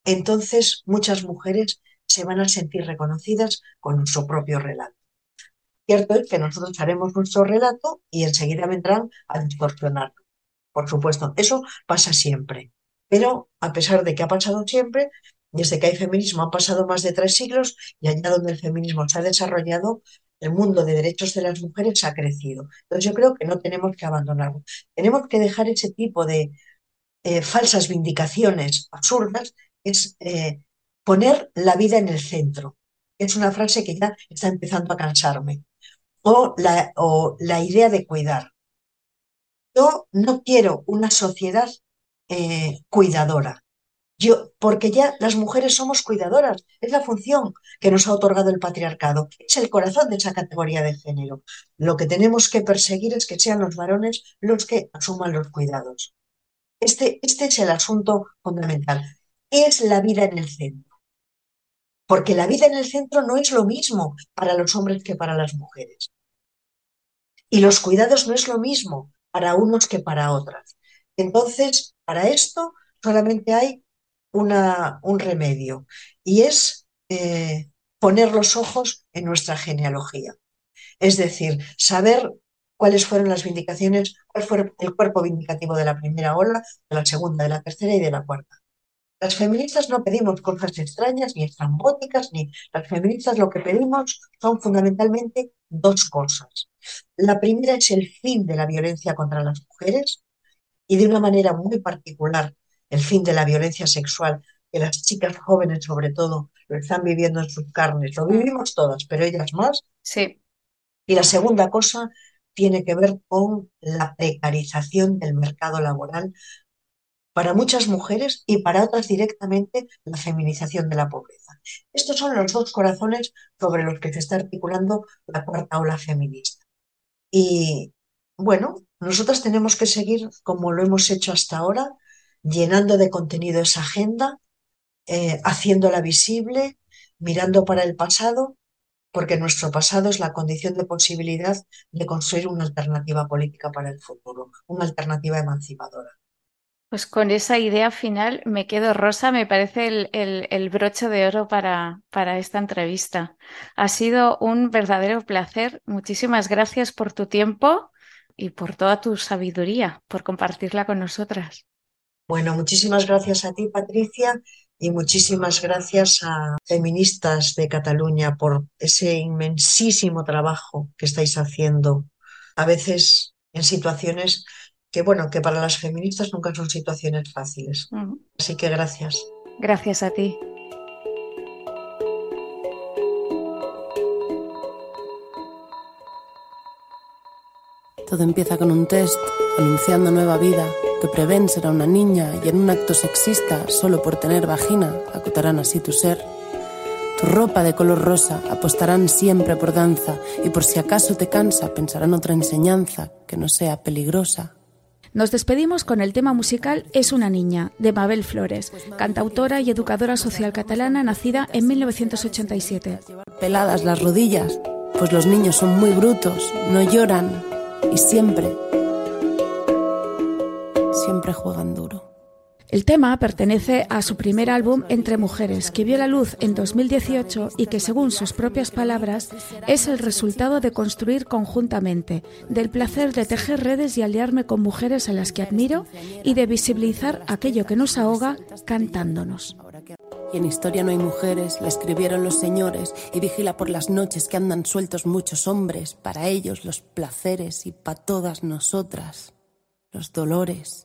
entonces muchas mujeres se van a sentir reconocidas con su propio relato. Cierto es que nosotros haremos nuestro relato y enseguida vendrán a distorsionarlo. Por supuesto, eso pasa siempre. Pero a pesar de que ha pasado siempre, desde que hay feminismo han pasado más de tres siglos y allá donde el feminismo se ha desarrollado, el mundo de derechos de las mujeres ha crecido. Entonces yo creo que no tenemos que abandonarlo. Tenemos que dejar ese tipo de eh, falsas vindicaciones absurdas, es eh, poner la vida en el centro. Es una frase que ya está empezando a cansarme o la, o la idea de cuidar. Yo no quiero una sociedad eh, cuidadora. Yo, porque ya las mujeres somos cuidadoras, es la función que nos ha otorgado el patriarcado, es el corazón de esa categoría de género. Lo que tenemos que perseguir es que sean los varones los que asuman los cuidados. Este, este es el asunto fundamental. ¿Qué es la vida en el centro? Porque la vida en el centro no es lo mismo para los hombres que para las mujeres. Y los cuidados no es lo mismo para unos que para otras. Entonces, para esto solamente hay una, un remedio y es eh, poner los ojos en nuestra genealogía. Es decir, saber cuáles fueron las vindicaciones, cuál fue el cuerpo vindicativo de la primera ola, de la segunda, de la tercera y de la cuarta. Las feministas no pedimos cosas extrañas ni estrambóticas, ni las feministas lo que pedimos son fundamentalmente dos cosas. La primera es el fin de la violencia contra las mujeres y de una manera muy particular el fin de la violencia sexual, que las chicas jóvenes sobre todo lo están viviendo en sus carnes. Lo vivimos todas, pero ellas más. Sí. Y la segunda cosa tiene que ver con la precarización del mercado laboral para muchas mujeres y para otras directamente la feminización de la pobreza. Estos son los dos corazones sobre los que se está articulando la cuarta ola feminista. Y bueno, nosotras tenemos que seguir como lo hemos hecho hasta ahora, llenando de contenido esa agenda, eh, haciéndola visible, mirando para el pasado, porque nuestro pasado es la condición de posibilidad de construir una alternativa política para el futuro, una alternativa emancipadora. Pues con esa idea final me quedo rosa, me parece el, broche de oro para, para, esta entrevista. Ha sido un verdadero placer. Muchísimas gracias por tu tiempo y por toda tu sabiduría, por compartirla con nosotras. Bueno, muchísimas gracias a ti, Patricia, y muchísimas gracias a feministas de Cataluña por ese inmensísimo trabajo que estáis haciendo, a veces en situaciones que bueno, que para las feministas nunca son situaciones fáciles. Así que gracias. Gracias a ti. Todo empieza con un test anunciando nueva vida, que prevén será una niña y en un acto sexista, solo por tener vagina, acotarán así tu ser. Tu ropa de color rosa apostarán siempre por danza y por si acaso te cansa pensarán otra enseñanza que no sea peligrosa. Nos despedimos con el tema musical Es una niña, de Mabel Flores, cantautora y educadora social catalana nacida en 1987. Peladas las rodillas, pues los niños son muy brutos, no lloran y siempre, siempre juegan duro. El tema pertenece a su primer álbum Entre Mujeres, que vio la luz en 2018 y que, según sus propias palabras, es el resultado de construir conjuntamente, del placer de tejer redes y aliarme con mujeres a las que admiro y de visibilizar aquello que nos ahoga cantándonos. Y en historia no hay mujeres, la escribieron los señores, y vigila por las noches que andan sueltos muchos hombres, para ellos los placeres y para todas nosotras los dolores